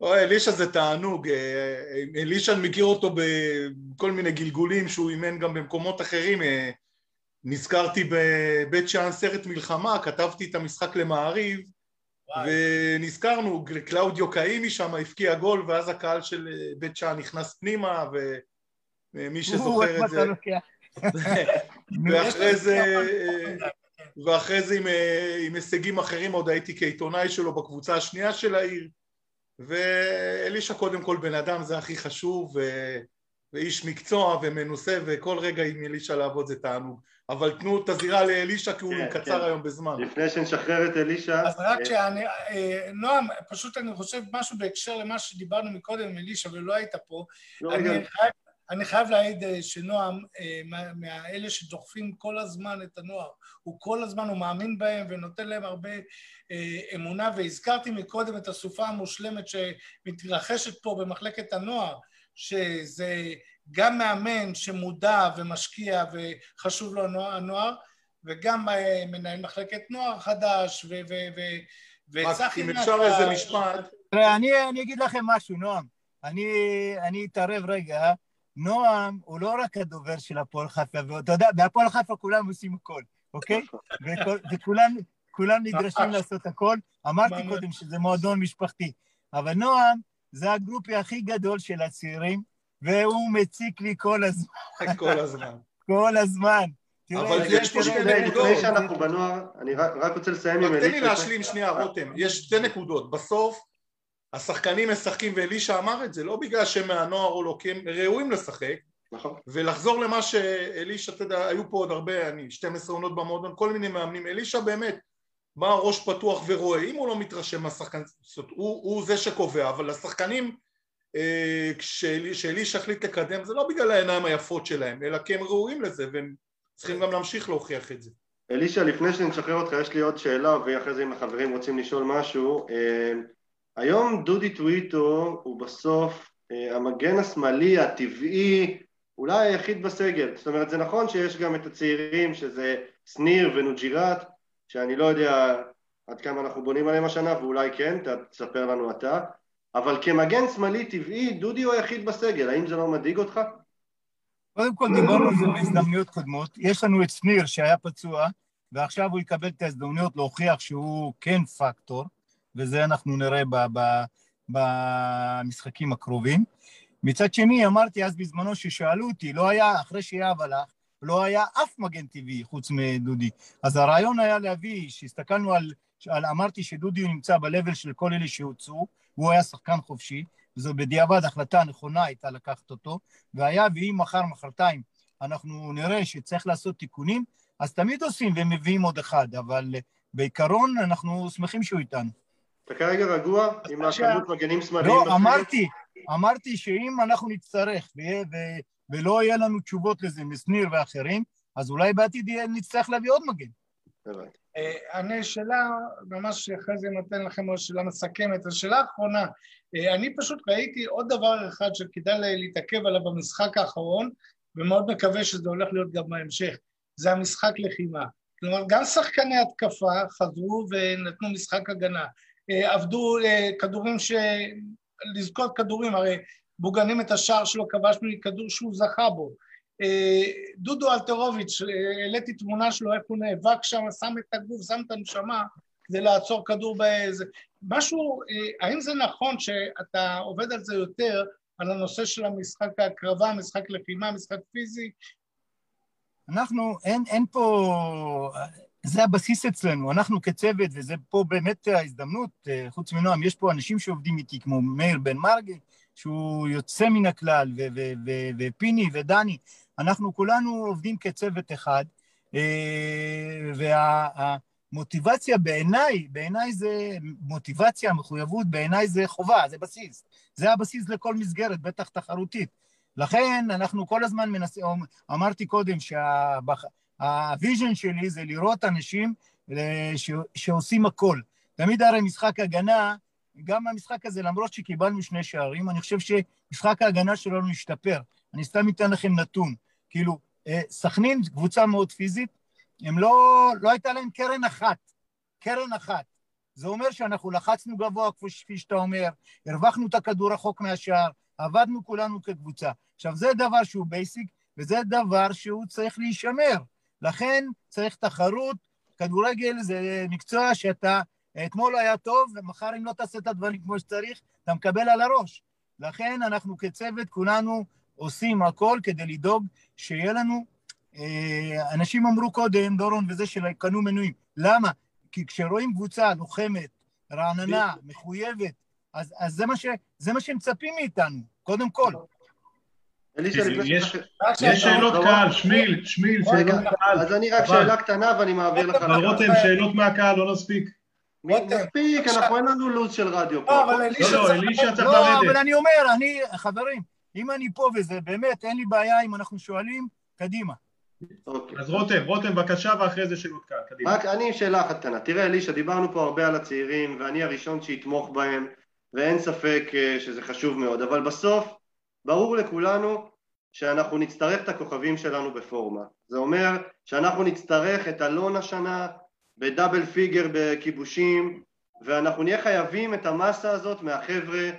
אוי, אלישע זה תענוג, אה, אלישע אני מכיר אותו בכל מיני גלגולים שהוא אימן גם במקומות אחרים, אה, נזכרתי בבית שאן סרט מלחמה, כתבתי את המשחק למעריב ונזכרנו, קלאודיו קאימי שם הפקיע גול ואז הקהל של אה, בית שאן נכנס פנימה ומי שזוכר את זה. [LAUGHS] ואחרי זה ואחרי זה עם, עם הישגים אחרים עוד הייתי כעיתונאי שלו בקבוצה השנייה של העיר. ואלישע קודם כל בן אדם זה הכי חשוב. ואיש מקצוע ומנוסה וכל רגע עם אלישע לעבוד זה תענוג. אבל תנו את הזירה לאלישע כי הוא כן, קצר כן. היום בזמן. לפני שנשחרר את אלישע אז רק שאני, אה, נועם, פשוט אני חושב משהו בהקשר למה שדיברנו מקודם עם אלישע ולא היית פה. לא אני, חייב, אני חייב להעיד אה, שנועם, אה, מהאלה שדוחפים כל הזמן את הנוער, הוא כל הזמן, הוא מאמין בהם ונותן להם הרבה אה, אמונה, והזכרתי מקודם את הסופה המושלמת שמתרחשת פה במחלקת הנוער, שזה גם מאמן שמודע ומשקיע וחשוב לו הנוער, וגם אה, מנהל מחלקת נוער חדש, וצחי נתן... אם אפשר איזה משפט. תראה, אני אגיד לכם משהו, נועם. אני אתערב רגע. נועם הוא לא רק הדובר של הפועל חיפה, ואתה יודע, בהפועל חיפה כולם עושים הכל, אוקיי? וכולם נדרשים לעשות הכל. אמרתי קודם שזה מועדון משפחתי, אבל נועם זה הגרופי הכי גדול של הצעירים, והוא מציק לי כל הזמן. כל הזמן. כל הזמן. אבל יש פה שתי נקודות. לפני שאנחנו בנוער, אני רק רוצה לסיים עם... תן לי להשלים שנייה, רותם. יש שתי נקודות. בסוף, השחקנים משחקים, ואלישע אמר את זה, לא בגלל שהם מהנוער או לא, כי הם ראויים לשחק. נכון. ולחזור למה שאלישע, אתה יודע, היו פה עוד הרבה, אני 12 עונות במועדון, כל מיני מאמנים. אלישע באמת, מה הראש פתוח ורואה, אם הוא לא מתרשם מהשחקן, הוא, הוא זה שקובע, אבל השחקנים אה, כשאלישע החליט לקדם זה לא בגלל העיניים היפות שלהם, אלא כי הם ראויים לזה והם צריכים גם להמשיך להוכיח את זה. אלישע, לפני שנשחרר אותך, יש לי עוד שאלה, ואחרי זה אם החברים רוצים לשאול משהו. אה, היום דודי טוויטו הוא בסוף אה, המגן השמאלי הטבעי, אולי היחיד בסגל. זאת אומרת, זה נכון שיש גם את הצעירים, שזה שניר ונוג'ירת, שאני לא יודע עד כמה אנחנו בונים עליהם השנה, ואולי כן, תספר לנו אתה. אבל כמגן שמאלי טבעי, דודי הוא היחיד בסגל, האם זה לא מדאיג אותך? קודם כל דיברנו על זה בהזדמנויות קודמות. יש לנו את שניר שהיה פצוע, ועכשיו הוא יקבל את ההזדמנויות להוכיח שהוא כן פקטור, וזה אנחנו נראה במשחקים הקרובים. מצד שני, אמרתי אז בזמנו ששאלו אותי, לא היה, אחרי שיהב הלך, לא היה אף מגן טבעי חוץ מדודי. אז הרעיון היה להביא, שהסתכלנו על, על אמרתי שדודי נמצא ב-level של כל אלה שהוצאו, הוא היה שחקן חופשי, וזו בדיעבד החלטה נכונה הייתה לקחת אותו, והיה ואם מחר, מחרתיים, אנחנו נראה שצריך לעשות תיקונים, אז תמיד עושים ומביאים עוד אחד, אבל בעיקרון אנחנו שמחים שהוא איתנו. אתה כרגע רגוע עם הכמות מגנים שמאליים? לא, אמרתי, אמרתי שאם אנחנו נצטרך ולא יהיה לנו תשובות לזה משניר ואחרים, אז אולי בעתיד נצטרך להביא עוד מגן. אה, אני שאלה, ממש אחרי זה נותן לכם עוד שאלה מסכמת. השאלה האחרונה, אה, אני פשוט ראיתי עוד דבר אחד שכדאי להתעכב עליו במשחק האחרון, ומאוד מקווה שזה הולך להיות גם בהמשך, זה המשחק לחימה. כלומר, גם שחקני התקפה חזרו ונתנו משחק הגנה. אה, עבדו כדורים ש... לזכות כדורים, הרי בוגנים את השער שלו כבשנו מכדור שהוא זכה בו. אה, דודו אלטרוביץ', אה, העליתי תמונה שלו, איך הוא נאבק שם, שם את הגוף, שם את הנשמה כדי לעצור כדור באיזה... משהו, אה, האם זה נכון שאתה עובד על זה יותר, על הנושא של המשחק ההקרבה, משחק לחימה, משחק פיזי? אנחנו, אין, אין פה... זה הבסיס אצלנו, אנחנו כצוות, וזה פה באמת ההזדמנות, חוץ מנועם, יש פה אנשים שעובדים איתי, כמו מאיר בן מרגי, שהוא יוצא מן הכלל, ופיני ודני, אנחנו כולנו עובדים כצוות אחד, אה, והמוטיבציה בעיניי, בעיניי זה מוטיבציה, מחויבות, בעיניי זה חובה, זה בסיס. זה הבסיס לכל מסגרת, בטח תחרותית. לכן אנחנו כל הזמן מנסים, אמרתי קודם שה vision שלי זה לראות אנשים אה, שעושים הכל. תמיד הרי משחק הגנה, גם המשחק הזה, למרות שקיבלנו שני שערים, אני חושב שמשחק ההגנה שלנו השתפר. אני סתם אתן לכם נתון. כאילו, אה, סכנין, קבוצה מאוד פיזית, הם לא, לא הייתה להם קרן אחת, קרן אחת. זה אומר שאנחנו לחצנו גבוה, כפי שאתה אומר, הרווחנו את הכדור רחוק מהשער, עבדנו כולנו כקבוצה. עכשיו, זה דבר שהוא בייסיק, וזה דבר שהוא צריך להישמר. לכן צריך תחרות, כדורגל זה מקצוע שאתה, אתמול היה טוב, ומחר אם לא תעשה את הדברים כמו שצריך, אתה מקבל על הראש. לכן אנחנו כצוות, כולנו עושים הכל כדי לדאוג שיהיה לנו... אה, אנשים אמרו קודם, דורון וזה, שקנו מנויים. למה? כי כשרואים קבוצה לוחמת, רעננה, מחויבת, אז, אז זה, מה ש, זה מה שמצפים מאיתנו, קודם כל. יש שאלות קהל, שמיל, שמיל, שאלות קהל. אז אני רק שאלה קטנה ואני מעביר לך. אבל רותם, שאלות מהקהל, לא נספיק. מספיק, אנחנו אין לנו לו"ז של רדיו פה. לא, לא, אלישע צריך לרדת. לא, אבל אני אומר, אני, חברים, אם אני פה וזה באמת, אין לי בעיה אם אנחנו שואלים, קדימה. אוקיי. אז רותם, רותם בבקשה ואחרי זה שאלות כאן, קדימה. רק אני שאלה אחת קטנה. תראה אלישע, דיברנו פה הרבה על הצעירים ואני הראשון שיתמוך בהם ואין ספק אה, שזה חשוב מאוד, אבל בסוף ברור לכולנו שאנחנו נצטרך את הכוכבים שלנו בפורמה. זה אומר שאנחנו נצטרך את אלון השנה בדאבל פיגר בכיבושים, ואנחנו נהיה חייבים את המסה הזאת מהחבר'ה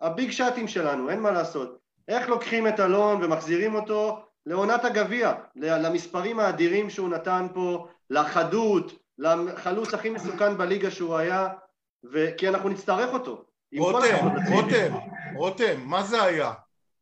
הביג שאטים שלנו, אין מה לעשות. איך לוקחים את אלון ומחזירים אותו לעונת הגביע, למספרים האדירים שהוא נתן פה, לחדות, לחלוץ הכי מסוכן בליגה שהוא היה, ו... כי אנחנו נצטרך אותו. רותם, רותם, רותם, מה זה היה?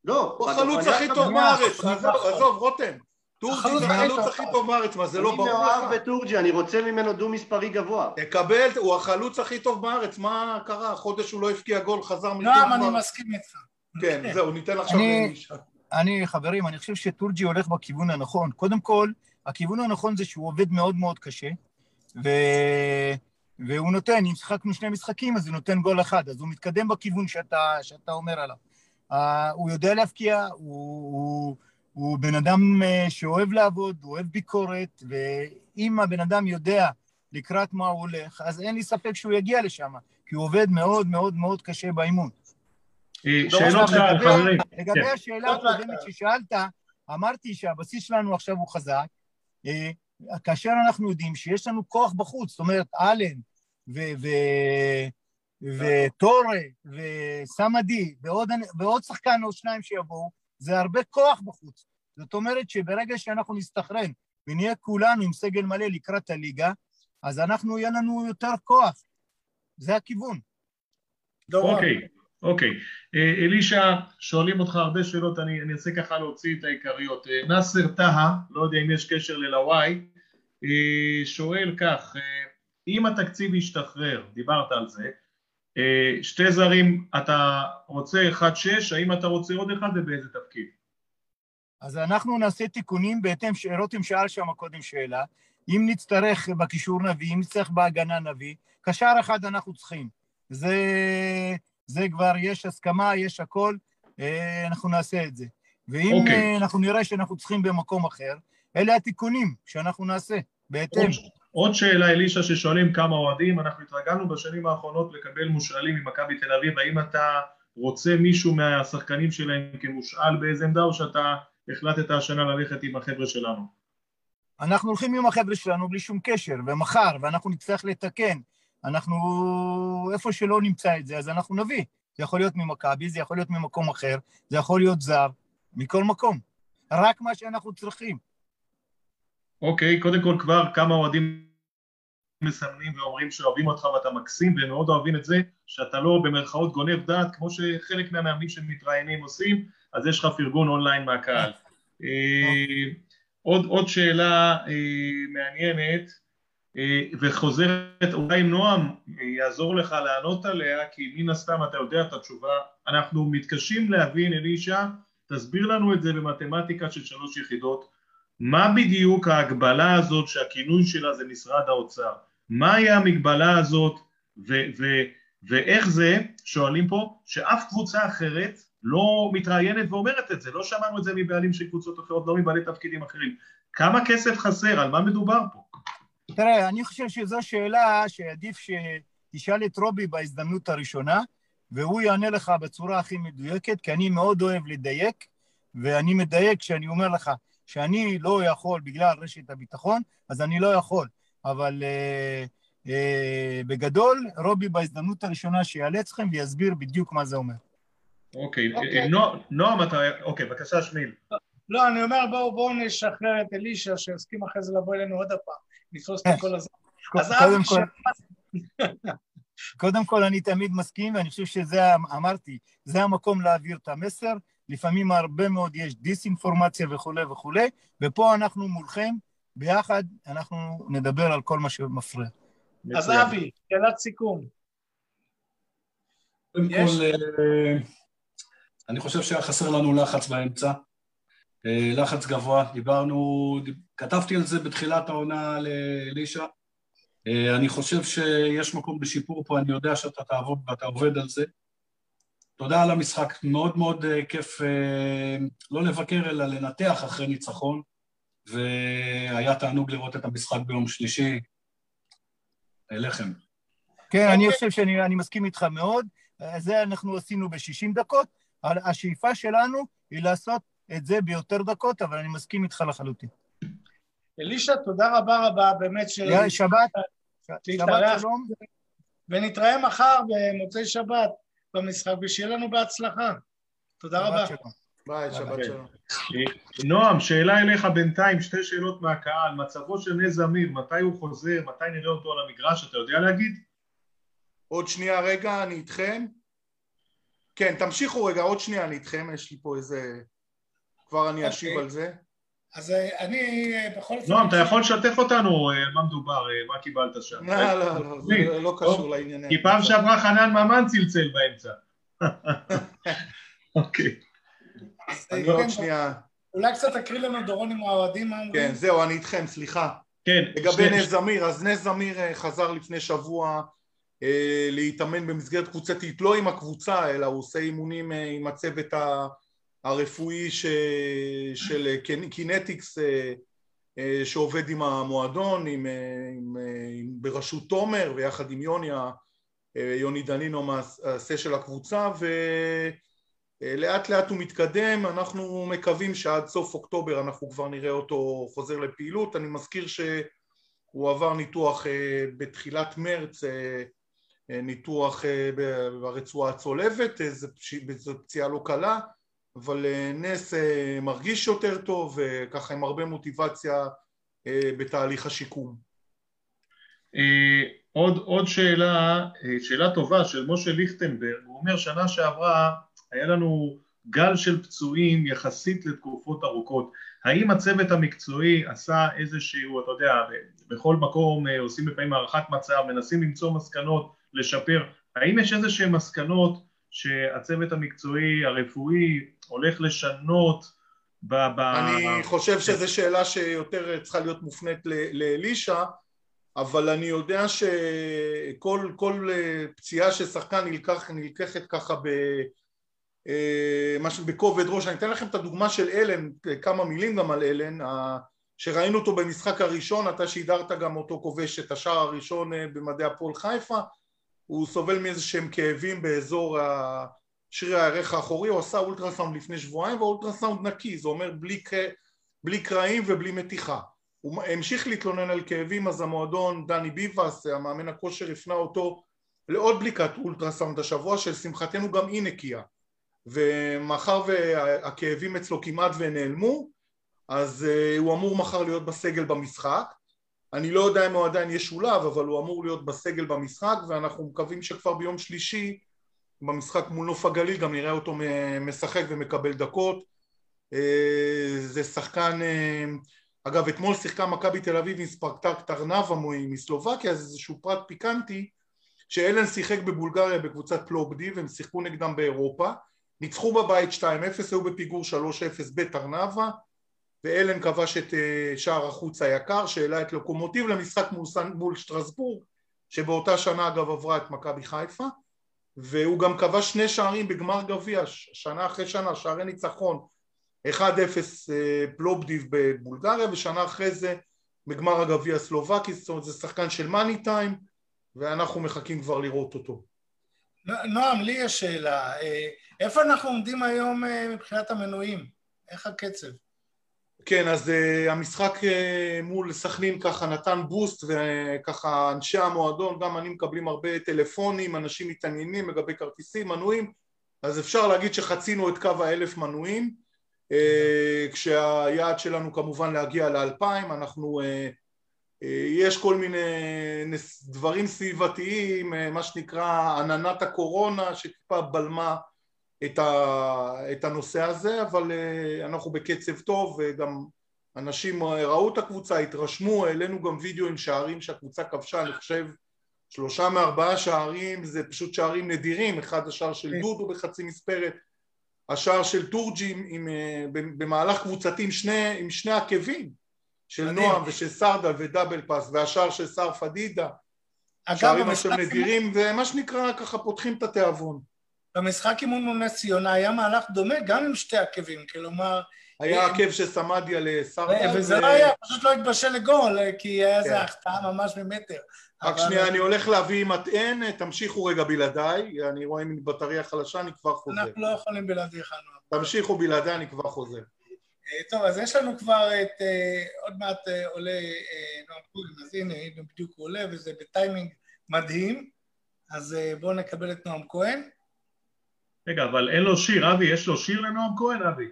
לא, הוא החלוץ הכי טוב בארץ, עזוב, רותם. טורג'י זה החלוץ הכי טוב בארץ, מה זה לא ברור לך? אני מאוהב בטורג'י, אני רוצה ממנו דו מספרי גבוה. תקבל, הוא החלוץ הכי טוב בארץ, מה קרה? חודש הוא לא הבקיע גול, חזר מטוב. גם אני מסכים איתך. כן, זהו, ניתן עכשיו למישהו. אני, חברים, אני חושב שטורג'י הולך בכיוון הנכון. קודם כל, הכיוון הנכון זה שהוא עובד מאוד מאוד קשה, ו... והוא נותן, אם שיחקנו שני משחקים, אז הוא נותן גול אחד, אז הוא מתקדם בכיוון שאתה, שאתה אומר עליו. Uh, הוא יודע להבקיע, הוא, הוא, הוא בן אדם uh, שאוהב לעבוד, הוא אוהב ביקורת, ואם הבן אדם יודע לקראת מה הוא הולך, אז אין לי ספק שהוא יגיע לשם, כי הוא עובד מאוד מאוד מאוד קשה באימון. אה, שאלות שלך, חברים. לגבי כן. השאלה הקודמת ששאלת, אמרתי שהבסיס שלנו עכשיו הוא חזק, אה, כאשר אנחנו יודעים שיש לנו כוח בחוץ, זאת אומרת, אלן וטורה וסמדי ועוד, ועוד שחקן או שניים שיבואו, זה הרבה כוח בחוץ. זאת אומרת שברגע שאנחנו נסתכרן ונהיה כולנו עם סגל מלא לקראת הליגה, אז אנחנו, יהיה לנו יותר כוח. זה הכיוון. אוקיי. Okay. אוקיי, אה, אלישע, שואלים אותך הרבה שאלות, אני אנסה ככה להוציא את העיקריות. אה, נאסר טהא, לא יודע אם יש קשר ללוואי, אה, שואל כך, אם התקציב ישתחרר, דיברת על זה, שתי זרים, אתה רוצה 1-6, האם אתה רוצה עוד אחד ובאיזה תפקיד? אז אנחנו נעשה תיקונים בהתאם, רותם שאל שם קודם שאלה, אם נצטרך בקישור נביא, אם נצטרך בהגנה נביא, קשר אחד אנחנו צריכים. זה זה כבר יש הסכמה, יש הכל, אה, אנחנו נעשה את זה. ואם okay. אוקיי. אה, אנחנו נראה שאנחנו צריכים במקום אחר, אלה התיקונים שאנחנו נעשה, בהתאם. עוד, שאלה, אלישע, ששואלים כמה אוהדים, אנחנו התרגלנו בשנים האחרונות לקבל מושאלים ממכבי תל אביב, האם אתה רוצה מישהו מהשחקנים שלהם כמושאל באיזה עמדה, או שאתה החלטת השנה ללכת עם החבר'ה שלנו? אנחנו הולכים עם החבר'ה שלנו בלי שום קשר, ומחר, ואנחנו נצטרך לתקן, אנחנו, איפה שלא נמצא את זה, אז אנחנו נביא. זה יכול להיות ממכבי, זה יכול להיות ממקום אחר, זה יכול להיות זר, מכל מקום. רק מה שאנחנו צריכים. אוקיי, okay, קודם כל כבר כמה אוהדים מסמנים ואומרים שאוהבים אותך ואתה מקסים, והם מאוד אוהבים את זה, שאתה לא במרכאות גונב דעת, כמו שחלק מהמאמנים שמתראיינים עושים, אז יש לך פרגון אונליין מהקהל. אה, עוד, עוד שאלה אה, מעניינת, אה, וחוזרת, אולי נועם יעזור לך לענות עליה, כי מן הסתם אתה יודע את התשובה. אנחנו מתקשים להבין, אלישע, תסביר לנו את זה במתמטיקה של שלוש יחידות. מה בדיוק ההגבלה הזאת שהכינוי שלה זה משרד האוצר? מהי המגבלה הזאת ו- ו- ואיך זה, שואלים פה, שאף קבוצה אחרת לא מתראיינת ואומרת את זה, לא שמענו את זה מבעלים של קבוצות אחרות, לא מבעלי תפקידים אחרים. כמה כסף חסר? על מה מדובר פה? תראה, אני חושב שזו שאלה שעדיף שתשאל את רובי בהזדמנות הראשונה, והוא יענה לך בצורה הכי מדויקת, כי אני מאוד אוהב לדייק, ואני מדייק כשאני אומר לך שאני לא יכול בגלל רשת הביטחון, אז אני לא יכול. אבל אה, אה, בגדול, רובי בהזדמנות הראשונה שיעלה אתכם ויסביר בדיוק מה זה אומר. אוקיי, אוקיי. נועם, אתה... אוקיי, בבקשה, שמיל. לא, אני אומר, בואו בוא נשחרר את אלישע, שיסכים אחרי זה לבוא אלינו עוד הפעם. לתפוס את כל הזמן. קודם כל, קודם כל אני תמיד מסכים, ואני חושב שזה, אמרתי, זה המקום להעביר את המסר. לפעמים הרבה מאוד יש דיסאינפורמציה וכולי וכולי, ופה אנחנו מולכם, ביחד אנחנו נדבר על כל מה שמפריע. אז אבי, שאלת סיכום. קודם כל, אה, אני חושב שהיה חסר לנו לחץ באמצע. אה, לחץ גבוה, דיברנו, כתבתי על זה בתחילת העונה לאלישע. אה, אני חושב שיש מקום לשיפור פה, אני יודע שאתה תעבוד ואתה עובד על זה. תודה על המשחק, מאוד מאוד אה, כיף לא לבקר אלא לנתח אחרי ניצחון, והיה תענוג לראות את המשחק ביום שלישי. אליכם. כן, אני חושב שאני מסכים איתך מאוד. זה אנחנו עשינו ב-60 דקות. השאיפה שלנו היא לעשות את זה ביותר דקות, אבל אני מסכים איתך לחלוטין. אלישע, תודה רבה רבה, באמת ש... יאללה, שבת. שבת שלום. ונתראה מחר במוצאי שבת במשחק, ושיהיה לנו בהצלחה. תודה רבה. ביי, שבת שלום. נועם, שאלה אליך בינתיים, שתי שאלות מהקהל. מצבו של נס זמיר, מתי הוא חוזר, מתי נראה אותו על המגרש, אתה יודע להגיד? עוד שנייה רגע, אני איתכם. כן, תמשיכו רגע, עוד שנייה אני איתכם, יש לי פה איזה... כבר אני אשיב אוקיי. על זה. אז אה, אני אה, בכל זאת... נועם, אתה יכול לשתף אותנו על מה מדובר, מה קיבלת שם? לא, לא, לא, זה לא קשור לעניינים. כי פעם שעברה חנן ממן צלצל באמצע. [LAUGHS] אוקיי. אני עוד שנייה... אולי קצת תקריא לנו דורון עם האוהדים, מה אומרים? כן, זהו, אני איתכם, סליחה. כן. לגבי נס זמיר, אז נס זמיר אה, חזר לפני שבוע להתאמן במסגרת קבוצתית, לא עם הקבוצה, אלא הוא עושה אימונים עם הצוות הרפואי ש... של קינטיקס אה, אה, שעובד עם המועדון, עם, אה, עם, עם, בראשות תומר ויחד עם יוני, יוני דנינו המעסה של הקבוצה ולאט לאט הוא מתקדם, אנחנו מקווים שעד סוף אוקטובר אנחנו כבר נראה אותו חוזר לפעילות, אני מזכיר שהוא עבר ניתוח בתחילת מרץ ניתוח ברצועה הצולבת, זו פציעה לא קלה אבל אה, נס אה, מרגיש יותר טוב וככה עם הרבה מוטיבציה אה, בתהליך השיקום. עוד, עוד שאלה, שאלה טובה של משה ליכטנברג, הוא אומר שנה שעברה היה לנו גל של פצועים יחסית לתקופות ארוכות, האם הצוות המקצועי עשה איזשהו, אתה יודע, בכל מקום עושים לפעמים הערכת מצב, מנסים למצוא מסקנות, לשפר, האם יש איזה שהן מסקנות שהצוות המקצועי הרפואי הולך לשנות ב... ב... אני חושב שזו שאלה שיותר צריכה להיות מופנית לאלישע אבל אני יודע שכל כל פציעה של שחקן נלקח, נלקחת ככה ב... אה, משהו בכובד ראש, אני אתן לכם את הדוגמה של אלן, כמה מילים גם על אלן, שראינו אותו במשחק הראשון, אתה שידרת גם אותו כובש את השער הראשון אה, במדעי הפועל חיפה, הוא סובל מאיזה שהם כאבים באזור שריר הערך האחורי, הוא עשה אולטרסאונד לפני שבועיים והאולטרסאונד נקי, זה אומר בלי, בלי קרעים ובלי מתיחה. הוא המשיך להתלונן על כאבים אז המועדון דני ביבס, המאמן הכושר הפנה אותו לעוד בדיקת אולטרסאונד השבוע שלשמחתנו גם היא נקייה ומאחר והכאבים אצלו כמעט ונעלמו אז uh, הוא אמור מחר להיות בסגל במשחק אני לא יודע אם הוא עדיין ישולב אבל הוא אמור להיות בסגל במשחק ואנחנו מקווים שכבר ביום שלישי במשחק מול נוף הגליל גם נראה אותו משחק ומקבל דקות. אה, זה שחקן אה, אגב אתמול שיחקה מכבי תל אביב עם ספרטק טרנבה מסלובקיה זה איזשהו פרט פיקנטי שאלן שיחק בבולגריה בקבוצת פלובדי והם שיחקו נגדם באירופה. ניצחו בבית 2-0 היו בפיגור 3-0 בטרנבה ואלן כבש את אה, שער החוץ היקר שהעלה את לוקומוטיב למשחק מול שטרסבורג שבאותה שנה אגב עברה את מכבי חיפה והוא גם כבש שני שערים בגמר גביע, שנה אחרי שנה, שערי ניצחון 1-0 אה, פלובדיב בבולגריה ושנה אחרי זה בגמר הגביע הסלובקי, זאת אומרת זה שחקן של מאני טיים ואנחנו מחכים כבר לראות אותו. נועם, לי יש שאלה, אה, איפה אנחנו עומדים היום מבחינת המנויים? איך הקצב? כן, אז uh, המשחק uh, מול סכנין ככה נתן בוסט וככה אנשי המועדון, גם אני מקבלים הרבה טלפונים, אנשים מתעניינים לגבי כרטיסים, מנויים, אז אפשר להגיד שחצינו את קו האלף מנויים, uh, כשהיעד שלנו כמובן להגיע לאלפיים, אנחנו, יש כל מיני דברים סביבתיים, מה שנקרא עננת הקורונה שטיפה בלמה את, ה, את הנושא הזה, אבל אה, אנחנו בקצב טוב וגם אנשים ראו את הקבוצה, התרשמו, העלינו גם וידאו עם שערים שהקבוצה כבשה, אני חושב שלושה מארבעה שערים זה פשוט שערים נדירים, אחד השער של כן. דודו בחצי מספרת, השער של טורג'י עם, עם, אה, במהלך קבוצתי עם שני, עם שני עקבים של נועם ושל סרדל ודאבל פאס והשער של שר פדידה שערים עכשיו נדירים ומה שנקרא ככה פותחים את התיאבון במשחק אימון מול נס ציונה היה מהלך דומה גם עם שתי עקבים, כלומר... היה אה, עקב שסמדיה לסרטן. וזה לא היה, פשוט לא התבשל לגול, כי היה איזה כן. החטאה ממש ממטר. רק אבל- שנייה, אני הולך להביא מטען, תמשיכו רגע בלעדיי, אני רואה עם בטריה חלשה, אני כבר חוזר. אנחנו לא יכולים בלעדיך, נועם. תמשיכו בלעדיי, אני כבר חוזר. אה, טוב, אז יש לנו כבר את, אה, עוד מעט אה, עולה אה, נועם כהן, אז הנה, הנה בדיוק הוא עולה, וזה בטיימינג מדהים. אז אה, בואו נקבל את נועם כהן. רגע, אבל אין לו שיר, אבי, יש לו שיר לנועם כהן, אבי?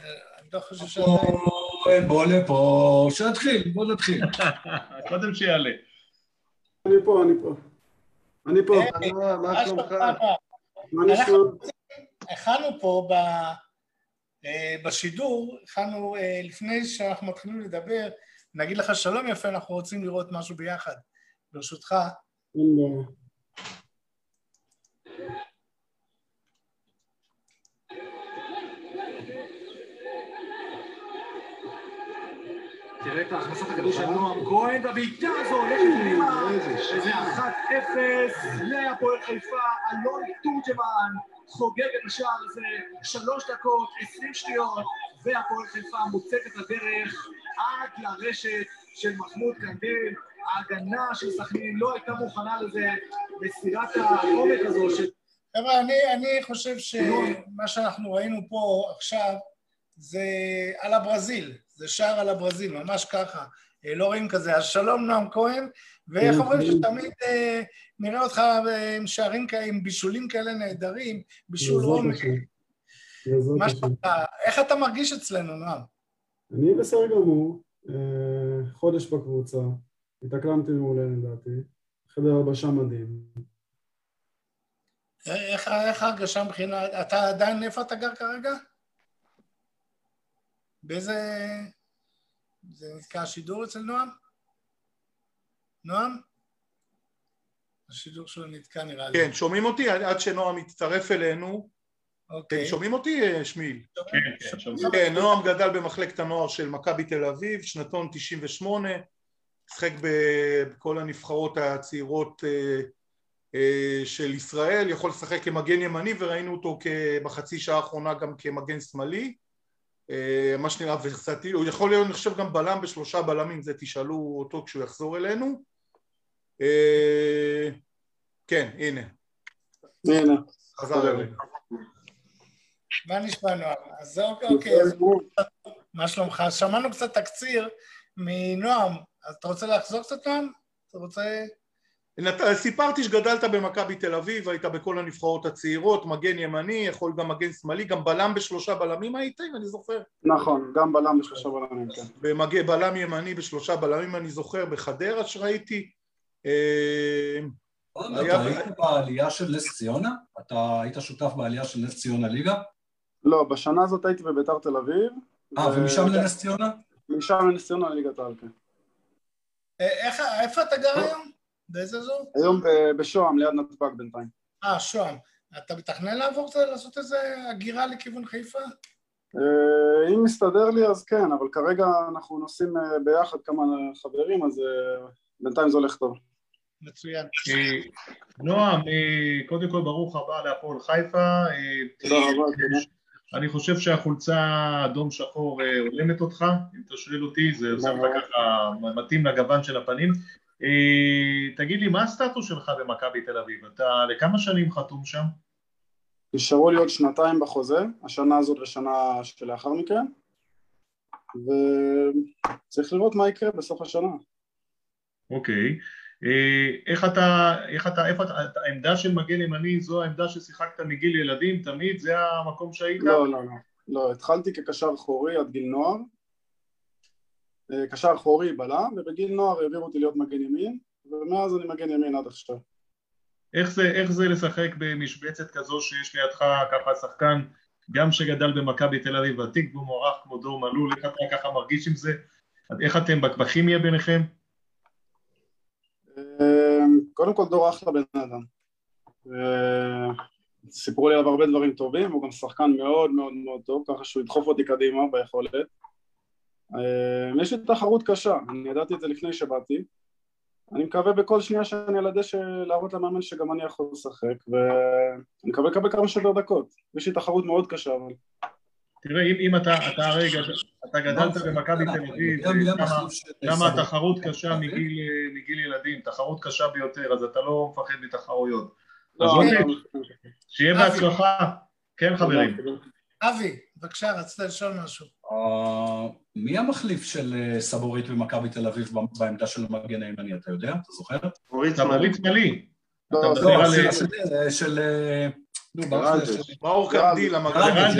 אה, אני לא חושב. כהן, בוא לפה, שיתחיל, בוא נתחיל. [LAUGHS] קודם שיעלה. אני פה, אני פה. אני פה. אה, מה- מה שלומך? נועם? מה נשמע? הכנו פה אה, בשידור, הכנו, אה, לפני שאנחנו מתחילים לדבר, נגיד לך שלום יפה, אנחנו רוצים לראות משהו ביחד. ברשותך, תראה את הכנסת הכדור של נועם כהן, והבעיטה הזו הולכת פנימה, וזה 1-0 להפועל חיפה, אלון תורג'מן חוגג את השער הזה, שלוש דקות, עשרים שניות, והפועל חיפה מוצאת את הדרך עד לרשת של מחמוד קנדל, ההגנה של סכנין לא הייתה מוכנה לזה, מסירת העומק הזו של חבר'ה, אני, אני חושב שמה שאנחנו ראינו פה עכשיו זה על הברזיל, זה שער על הברזיל, ממש ככה. אה, לא רואים כזה. אז שלום נועם כהן, ואיך אומרים שתמיד אה, נראה אותך אה, עם שערים כאלה, עם בישולים כאלה נהדרים, בישול עומק. מה. שלומך? איך אתה מרגיש אצלנו, נועם? אני בסדר גמור, אה, חודש בקבוצה, התאקלמתי מעולה לדעתי, חדר הלבשה מדהים. איך איך ההרגשה מבחינת... אתה עדיין, איפה אתה גר כרגע? באיזה... זה נתקע השידור אצל נועם? נועם? השידור שלו נתקע נראה לי. כן, שומעים אותי? עד שנועם יצטרף אלינו. אוקיי. אתם שומעים אותי, אה, שמיל? כן, כן, שומעים. כן, נועם גדל במחלקת הנוער של מכבי תל אביב, שנתון 98, משחק ב- בכל הנבחרות הצעירות אה, אה, של ישראל, יכול לשחק כמגן ימני וראינו אותו בחצי שעה האחרונה גם כמגן שמאלי, מה שנראה ורסטי, הוא יכול להיות אני חושב גם בלם בשלושה בלמים, זה תשאלו אותו כשהוא יחזור אלינו. אה, כן, הנה, הנה. חזר אלינו. מה נשמע נועם? אז אוקיי, אוקיי, אז מה שלומך? שמענו קצת תקציר מנועם, אז אתה רוצה לחזור קצת נועם? אתה רוצה... סיפרתי שגדלת במכבי תל אביב, היית בכל הנבחרות הצעירות, מגן ימני, יכול גם מגן שמאלי, גם בלם בשלושה בלמים היית, אם אני זוכר. נכון, גם בלם בשלושה בלמים, כן. במג... בלם ימני בשלושה בלמים, אני זוכר, בחדרה שראיתי. אה, אתה היית בעלייה של נס ציונה? אתה היית שותף בעלייה של נס ציונה ליגה? לא, בשנה הזאת הייתי בביתר תל אביב. אה, ו- ומשם לנס ציונה? משם לנס ציונה לליגת העל, כן. אה, איך, איפה אתה גר היום? באיזה אזור? היום ב- בשוהם, ליד נתב"ג בינתיים. אה, שוהם. אתה מתכנן לעבור, קצת, לעשות איזה הגירה לכיוון חיפה? אה, אם מסתדר לי אז כן, אבל כרגע אנחנו נוסעים אה, ביחד כמה חברים, אז אה, בינתיים זה הולך טוב. מצוין. אה, נועם, אה, קודם כל ברוך הבא להפועל חיפה. אה, תודה רבה, תודה. אני חושב שהחולצה אדום שחור אה, הולמת אותך, אם אתה שואל אותי, זה עושה לך ככה מתאים לגוון של הפנים. אה, תגיד לי, מה הסטטוס שלך במכבי תל אביב? אתה לכמה שנים חתום שם? נשארו לי עוד שנתיים בחוזה, השנה הזאת ושנה שלאחר מכן, וצריך לראות מה יקרה בסוף השנה. אוקיי. אה, איך אתה, איך אתה, איפה אתה, אתה- העמדה של מגן ימני זו העמדה ששיחקת מגיל ילדים תמיד? זה המקום שהיית? לא, לא, לא. לא, התחלתי כקשר אחורי עד גיל נוער. אה, קשר אחורי בלם, ובגיל נוער העבירו אותי להיות מגן ימין, ומאז אני מגן ימין עד עכשיו. איך זה, איך זה לשחק במשבצת כזו שיש לידך ככה שחקן גם שגדל במכבי תל אביב ותיק ומוערך כמו דור מלול, איך אתה ככה מרגיש עם זה? איך אתם בכימיה ביניכם? אה, קודם כל דור אחלה בן אדם. אה, סיפרו לי עליו הרבה דברים טובים, הוא גם שחקן מאוד מאוד מאוד טוב, ככה שהוא ידחוף אותי קדימה ביכולת. אה, יש לי תחרות קשה, אני ידעתי את זה לפני שבאתי. אני מקווה בכל שנייה שאני על הדשא להראות למאמן שגם אני יכול לשחק, ואני מקווה לקבל כמה שיותר דקות. יש לי תחרות מאוד קשה, אבל... תראה, אם, אם אתה, אתה הרי גד... אתה גדלת במכבי תל אביב, כמה התחרות קשה מגיל, מגיל ילדים, תחרות קשה ביותר, אז אתה לא מפחד מתחרויות. אז אוקיי, שיהיה בהצלחה. כן חברים. אבי, בבקשה, רצית לשאול משהו. אה, מי המחליף של אה, סבורית במכבי תל אביב בעמדה של המגן הימני, אתה יודע? אתה זוכר? סבורית שמאלי. לא, לא, של... מאור קנדיל, המגן.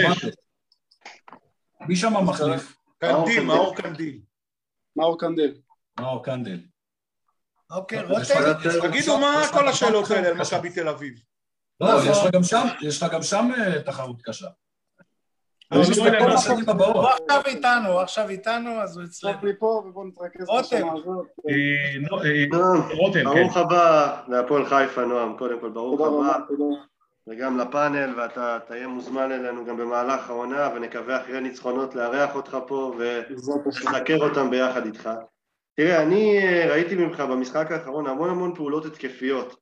מי שם המחליף? קנדיל, מאור קנדיל. מאור קנדיל. מאור קנדיל. אוקיי, רותם. תגידו מה כל השאלות האלה על מכבי תל אביב. לא, יש לך גם שם אה, תחרות קשה. הוא עכשיו איתנו, עכשיו איתנו, אז הוא אצלנו. רותם. רותם, כן. ברוך הבא להפועל חיפה, נועם, קודם כל, ברוך הבא. וגם לפאנל, ואתה תהיה מוזמן אלינו גם במהלך העונה, ונקווה אחרי ניצחונות לארח אותך פה ולזכר אותם ביחד איתך. תראה, אני אה, ראיתי ממך במשחק האחרון המון המון פעולות התקפיות.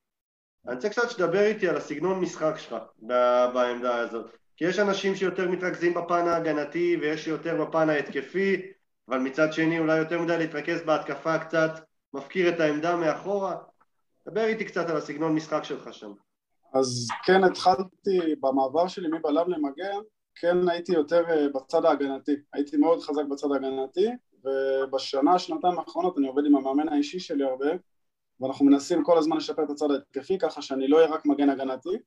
אני רוצה קצת שתדבר איתי על הסגנון משחק שלך בעמדה הזאת. כי יש אנשים שיותר מתרכזים בפן ההגנתי ויש שיותר בפן ההתקפי, אבל מצד שני אולי יותר מדי להתרכז בהתקפה קצת מפקיר את העמדה מאחורה. דבר איתי קצת על הסגנון משחק שלך שם. אז כן התחלתי במעבר שלי מבלם למגן, כן הייתי יותר אה, בצד ההגנתי, הייתי מאוד חזק בצד ההגנתי ובשנה, שנתיים האחרונות אני עובד עם המאמן האישי שלי הרבה ואנחנו מנסים כל הזמן לשפר את הצד ההתקפי ככה שאני לא אהיה רק מגן הגנתי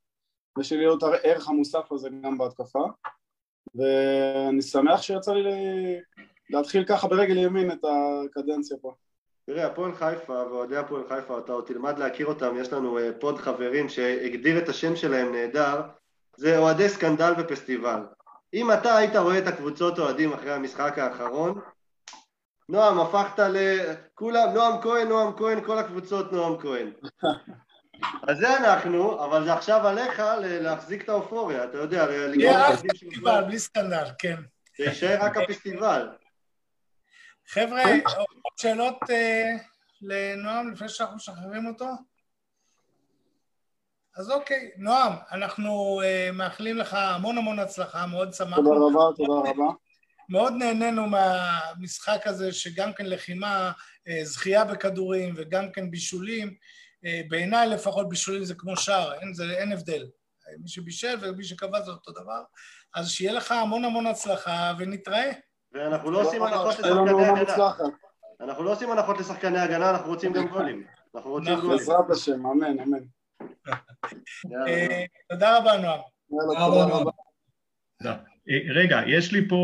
ושיהיה לו את הערך המוסף הזה גם בהתקפה ואני שמח שיצא לי להתחיל ככה ברגל ימין את הקדנציה פה תראה, הפועל חיפה ואוהדי הפועל חיפה, אתה עוד תלמד להכיר אותם, יש לנו אה, פוד חברים שהגדיר את השם שלהם נהדר, זה אוהדי סקנדל ופסטיבל. אם אתה היית רואה את הקבוצות אוהדים אחרי המשחק האחרון, נועם, הפכת לכולם, נועם כהן, נועם כהן, כל הקבוצות נועם כהן. [LAUGHS] אז זה אנחנו, אבל זה עכשיו עליך להחזיק את האופוריה, אתה יודע, יהיה רק פסטיבל, בלי סקנדל, כן. זה יישאר רק הפסטיבל. חבר'ה, עוד שאלות אה, לנועם לפני שאנחנו משחררים אותו? אז אוקיי, נועם, אנחנו uh, מאחלים לך המון המון הצלחה, מאוד שמחנו. תודה רבה, תודה רבה. מאוד נהנינו מהמשחק הזה, שגם כן לחימה, uh, זכייה בכדורים וגם כן בישולים. Uh, בעיניי לפחות בישולים זה כמו שער, אין, זה, אין הבדל. מי שבישל ומי שקבע זה אותו דבר. אז שיהיה לך המון המון הצלחה ונתראה. ואנחנו לא עושים הנחות לשחקני הגנה. אנחנו לא עושים הנחות לשחקני הגנה, אנחנו רוצים גם גולים. אנחנו רוצים נכון. גולים. בעזרת השם, אמן, אמן. אה, תודה רבה, נועם. אה, רגע, יש לי פה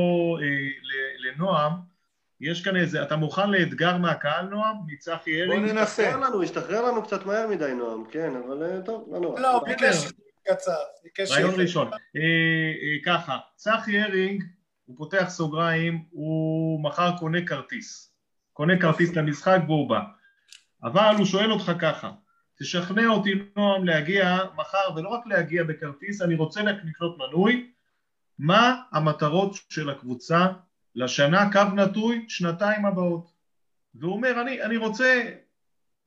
אה, לנועם, יש כאן איזה, אתה מוכן לאתגר מהקהל, נועם? מצחי ארינג? בוא ננסה. השתחרר לנו, השתחרר לנו קצת מהר מדי, נועם, כן, אבל טוב, לא נורא. לא, ביקש קצר. רעיון ראשון. ככה, צחי הרינג הוא פותח סוגריים, הוא מחר קונה כרטיס. קונה כרטיס למשחק והוא בא. אבל הוא שואל אותך ככה, תשכנע אותי נועם להגיע מחר, ולא רק להגיע בכרטיס, אני רוצה לקנות מנוי, מה המטרות של הקבוצה לשנה, קו נטוי, שנתיים הבאות. והוא אומר, אני, אני רוצה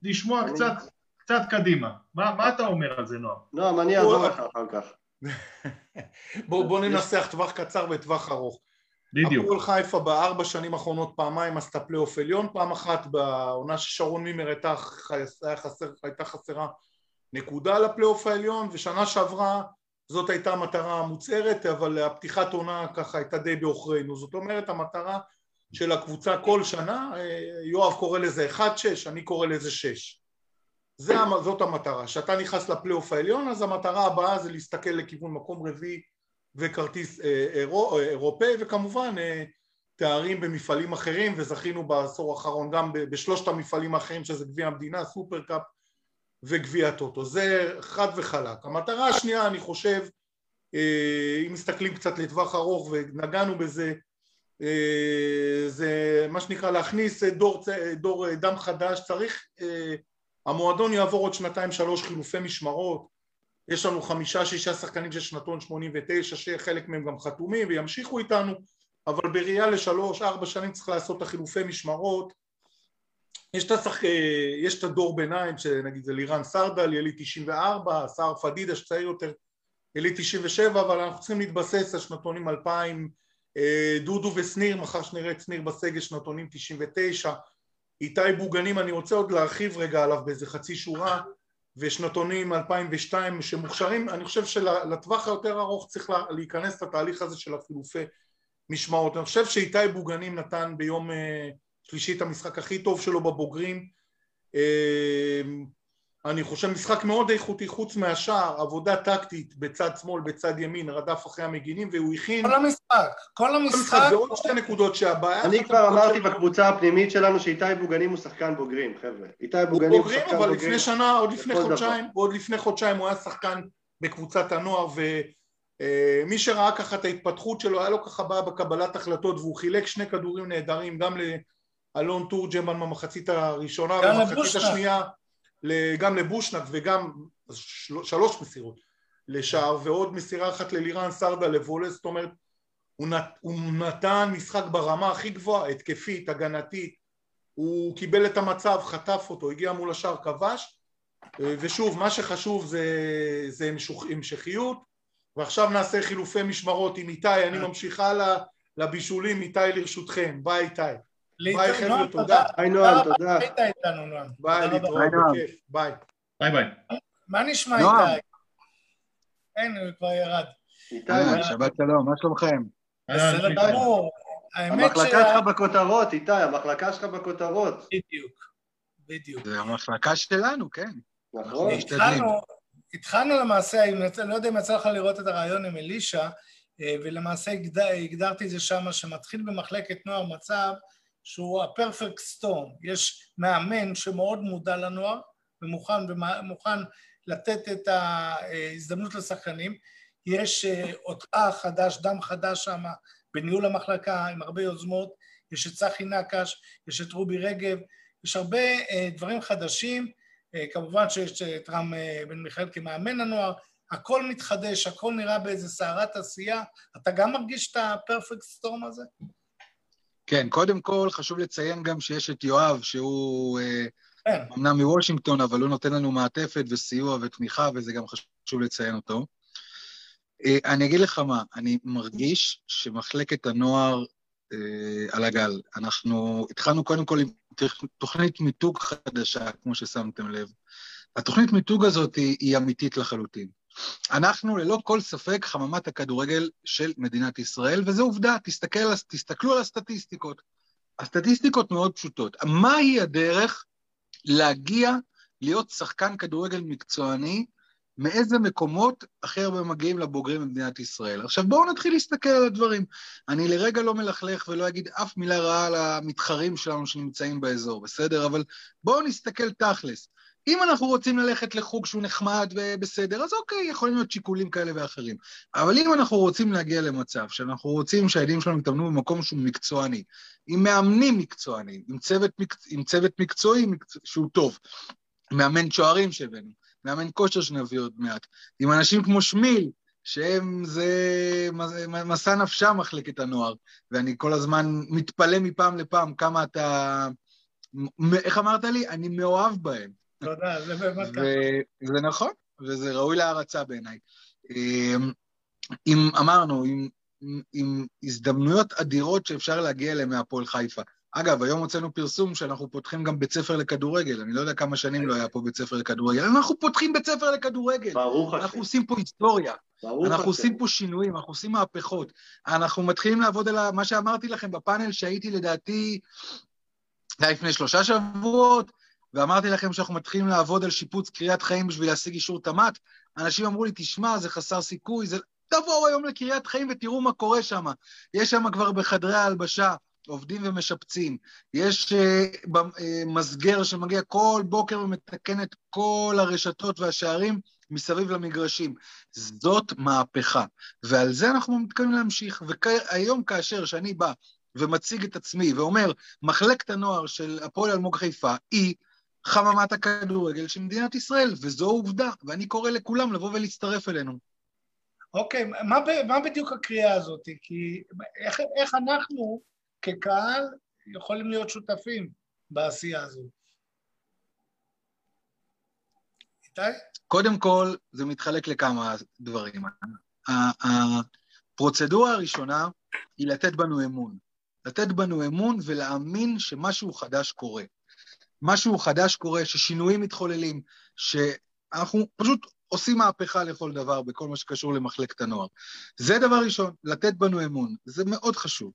לשמוע אני... קצת, קצת קדימה. מה, מה אתה אומר על זה, נועם? נועם, אני אעזור לך אחר כך. [LAUGHS] בוא, בוא ננסח טווח קצר וטווח ארוך. בדיוק. הפועל חיפה בארבע שנים האחרונות פעמיים עשתה פלייאוף עליון, פעם אחת בעונה ששרון מימר הייתה, חסר, הייתה חסרה נקודה לפלייאוף העליון, ושנה שעברה זאת הייתה המטרה המוצהרת, אבל הפתיחת עונה ככה הייתה די בעוכרינו. זאת אומרת, המטרה של הקבוצה כל שנה, יואב קורא לזה 1-6, אני קורא לזה 6. זה, זאת המטרה. כשאתה נכנס לפלייאוף העליון, אז המטרה הבאה זה להסתכל לכיוון מקום רביעי וכרטיס אה, אירו, אה, אירופאי וכמובן אה, תארים במפעלים אחרים וזכינו בעשור האחרון גם בשלושת המפעלים האחרים שזה גביע המדינה, סופרקאפ וגביע טוטו זה חד וחלק. המטרה השנייה אני חושב אם מסתכלים קצת לטווח ארוך ונגענו בזה זה מה שנקרא להכניס דור, דור דם חדש. צריך המועדון יעבור עוד שנתיים שלוש חילופי משמרות. יש לנו חמישה שישה שחקנים של שנתון 89 שחלק מהם גם חתומים וימשיכו איתנו אבל בראייה לשלוש ארבע שנים צריך לעשות את החילופי משמרות יש את, השח... יש את הדור ביניים שנגיד זה לירן סרדל יליד 94 סער פדידה שצעיר יותר יליד 97 אבל אנחנו צריכים להתבסס על שנתונים 2000 אה, דודו ושניר, מחר שנראה את שניר בסגל שנתונים 99, איתי בוגנים, אני רוצה עוד להרחיב רגע עליו באיזה חצי שורה, ושנתונים 2002 שמוכשרים, אני חושב שלטווח היותר ארוך צריך להיכנס לתהליך הזה של החילופי משמעות. אני חושב שאיתי בוגנים נתן ביום אה, שלישי את המשחק הכי טוב שלו בבוגרים. אה, אני חושב משחק מאוד איכותי חוץ מהשאר, עבודה טקטית בצד שמאל, בצד ימין, רדף אחרי המגינים והוא הכין... כל המשחק, כל המשחק... זה עוד שתי נקודות שהבעיה... אני כבר אמרתי בקבוצה הפנימית שלנו שאיתי בוגנים הוא שחקן בוגרים, חבר'ה. איתי בוגנים הוא שחקן בוגרים. אבל לפני שנה, עוד לפני חודשיים, עוד לפני חודשיים הוא היה שחקן בקבוצת הנוער ומי שראה ככה את ההתפתחות שלו, היה לו ככה בעיה בקבלת החלטות והוא חילק שני כדורים נהדרים גם לאלון תורג'מן במחצית הראשונה ובמחצית השנייה גם לבושנק וגם שלוש מסירות לשער ועוד מסירה אחת ללירן סרדה לבולה, זאת אומרת הוא, נת, הוא נתן משחק ברמה הכי גבוהה, התקפית, הגנתית, הוא קיבל את המצב, חטף אותו, הגיע מול השער, כבש. ושוב, מה שחשוב זה, זה המשכיות. ועכשיו נעשה חילופי משמרות עם איתי, אני ממשיך הלאה לבישולים, איתי לרשותכם, ביי איתי ביי חבר'ה, תודה. ביי נועם, תודה. ביי, להתראות, בכיף, ביי. ביי ביי. מה נשמע איתי? אין, הוא כבר ירד. איתי, שבת שלום, מה שלומכם? בסדר גמור. המחלקה שלך בכותרות, איתי, המחלקה שלך בכותרות. בדיוק, בדיוק. זה המחלקה שלנו, כן. נכון. התחלנו למעשה, אני לא יודע אם יצא לך לראות את הרעיון עם אלישע, ולמעשה הגדרתי את זה שמה, שמתחיל במחלקת נוער מצב שהוא הפרפקט סטורם, יש מאמן שמאוד מודע לנוער ומוכן, ומוכן לתת את ההזדמנות לשחקנים, יש אותה חדש, דם חדש שם בניהול המחלקה עם הרבה יוזמות, יש את צחי נקש, יש את רובי רגב, יש הרבה דברים חדשים, כמובן שיש את רם בן מיכאל כמאמן הנוער, הכל מתחדש, הכל נראה באיזה סערת עשייה, אתה גם מרגיש את הפרפקט סטורם הזה? כן, קודם כל חשוב לציין גם שיש את יואב, שהוא כן. אמנם מוושינגטון, אבל הוא נותן לנו מעטפת וסיוע ותמיכה, וזה גם חשוב לציין אותו. אני אגיד לך מה, אני מרגיש שמחלקת הנוער אה, על הגל. אנחנו התחלנו קודם כל עם תוכנית מיתוג חדשה, כמו ששמתם לב. התוכנית מיתוג הזאת היא, היא אמיתית לחלוטין. אנחנו ללא כל ספק חממת הכדורגל של מדינת ישראל, וזו עובדה, תסתכל, תסתכלו על הסטטיסטיקות. הסטטיסטיקות מאוד פשוטות. מהי הדרך להגיע להיות שחקן כדורגל מקצועני, מאיזה מקומות הכי הרבה מגיעים לבוגרים במדינת ישראל. עכשיו בואו נתחיל להסתכל על הדברים. אני לרגע לא מלכלך ולא אגיד אף מילה רעה על המתחרים שלנו שנמצאים באזור, בסדר? אבל בואו נסתכל תכלס. אם אנחנו רוצים ללכת לחוג שהוא נחמד ובסדר, אז אוקיי, יכולים להיות שיקולים כאלה ואחרים. אבל אם אנחנו רוצים להגיע למצב שאנחנו רוצים שהילדים שלנו יתאמנו במקום שהוא מקצועני, עם מאמנים מקצוענים, עם צוות, עם צוות מקצועי מקצוע, שהוא טוב, מאמן שוערים שהבאנו, מאמן כושר שנביא עוד מעט, עם אנשים כמו שמיל, שהם זה מסע נפשם מחלקת הנוער, ואני כל הזמן מתפלא מפעם לפעם כמה אתה... איך אמרת לי? אני מאוהב בהם. תודה, זה באמת ככה. זה נכון, וזה ראוי להערצה בעיניי. אמ, אם אמרנו, עם, עם הזדמנויות אדירות שאפשר להגיע אליהן מהפועל חיפה. אגב, היום הוצאנו פרסום שאנחנו פותחים גם בית ספר לכדורגל. אני לא יודע כמה שנים לא היה פה בית ספר לכדורגל. אנחנו פותחים בית ספר לכדורגל. ברוך השם. אנחנו עושים פה היסטוריה. ברוך אנחנו השם. עושים פה שינויים, אנחנו עושים מהפכות. אנחנו מתחילים לעבוד על מה שאמרתי לכם בפאנל שהייתי לדעתי, זה היה לפני שלושה שבועות, ואמרתי לכם שאנחנו מתחילים לעבוד על שיפוץ קריית חיים בשביל להשיג אישור תמ"ת, אנשים אמרו לי, תשמע, זה חסר סיכוי, זה... תבואו היום לקריית חיים ותראו מה קורה שם. יש שם כבר בחדרי ההלבשה עובדים ומשפצים. יש uh, מסגר שמגיע כל בוקר ומתקן את כל הרשתות והשערים מסביב למגרשים. זאת מהפכה, ועל זה אנחנו מתכוונים להמשיך. והיום כאשר שאני בא ומציג את עצמי ואומר, מחלקת הנוער של הפועל אלמוג חיפה היא חממת הכדורגל של מדינת ישראל, וזו עובדה, ואני קורא לכולם לבוא ולהצטרף אלינו. אוקיי, מה, מה בדיוק הקריאה הזאת? כי איך, איך אנחנו כקהל יכולים להיות שותפים בעשייה הזו? איתי? קודם כל, זה מתחלק לכמה דברים. פרוצדורה הראשונה היא לתת בנו אמון. לתת בנו אמון ולהאמין שמשהו חדש קורה. משהו חדש קורה, ששינויים מתחוללים, שאנחנו פשוט עושים מהפכה לכל דבר בכל מה שקשור למחלקת הנוער. זה דבר ראשון, לתת בנו אמון, זה מאוד חשוב.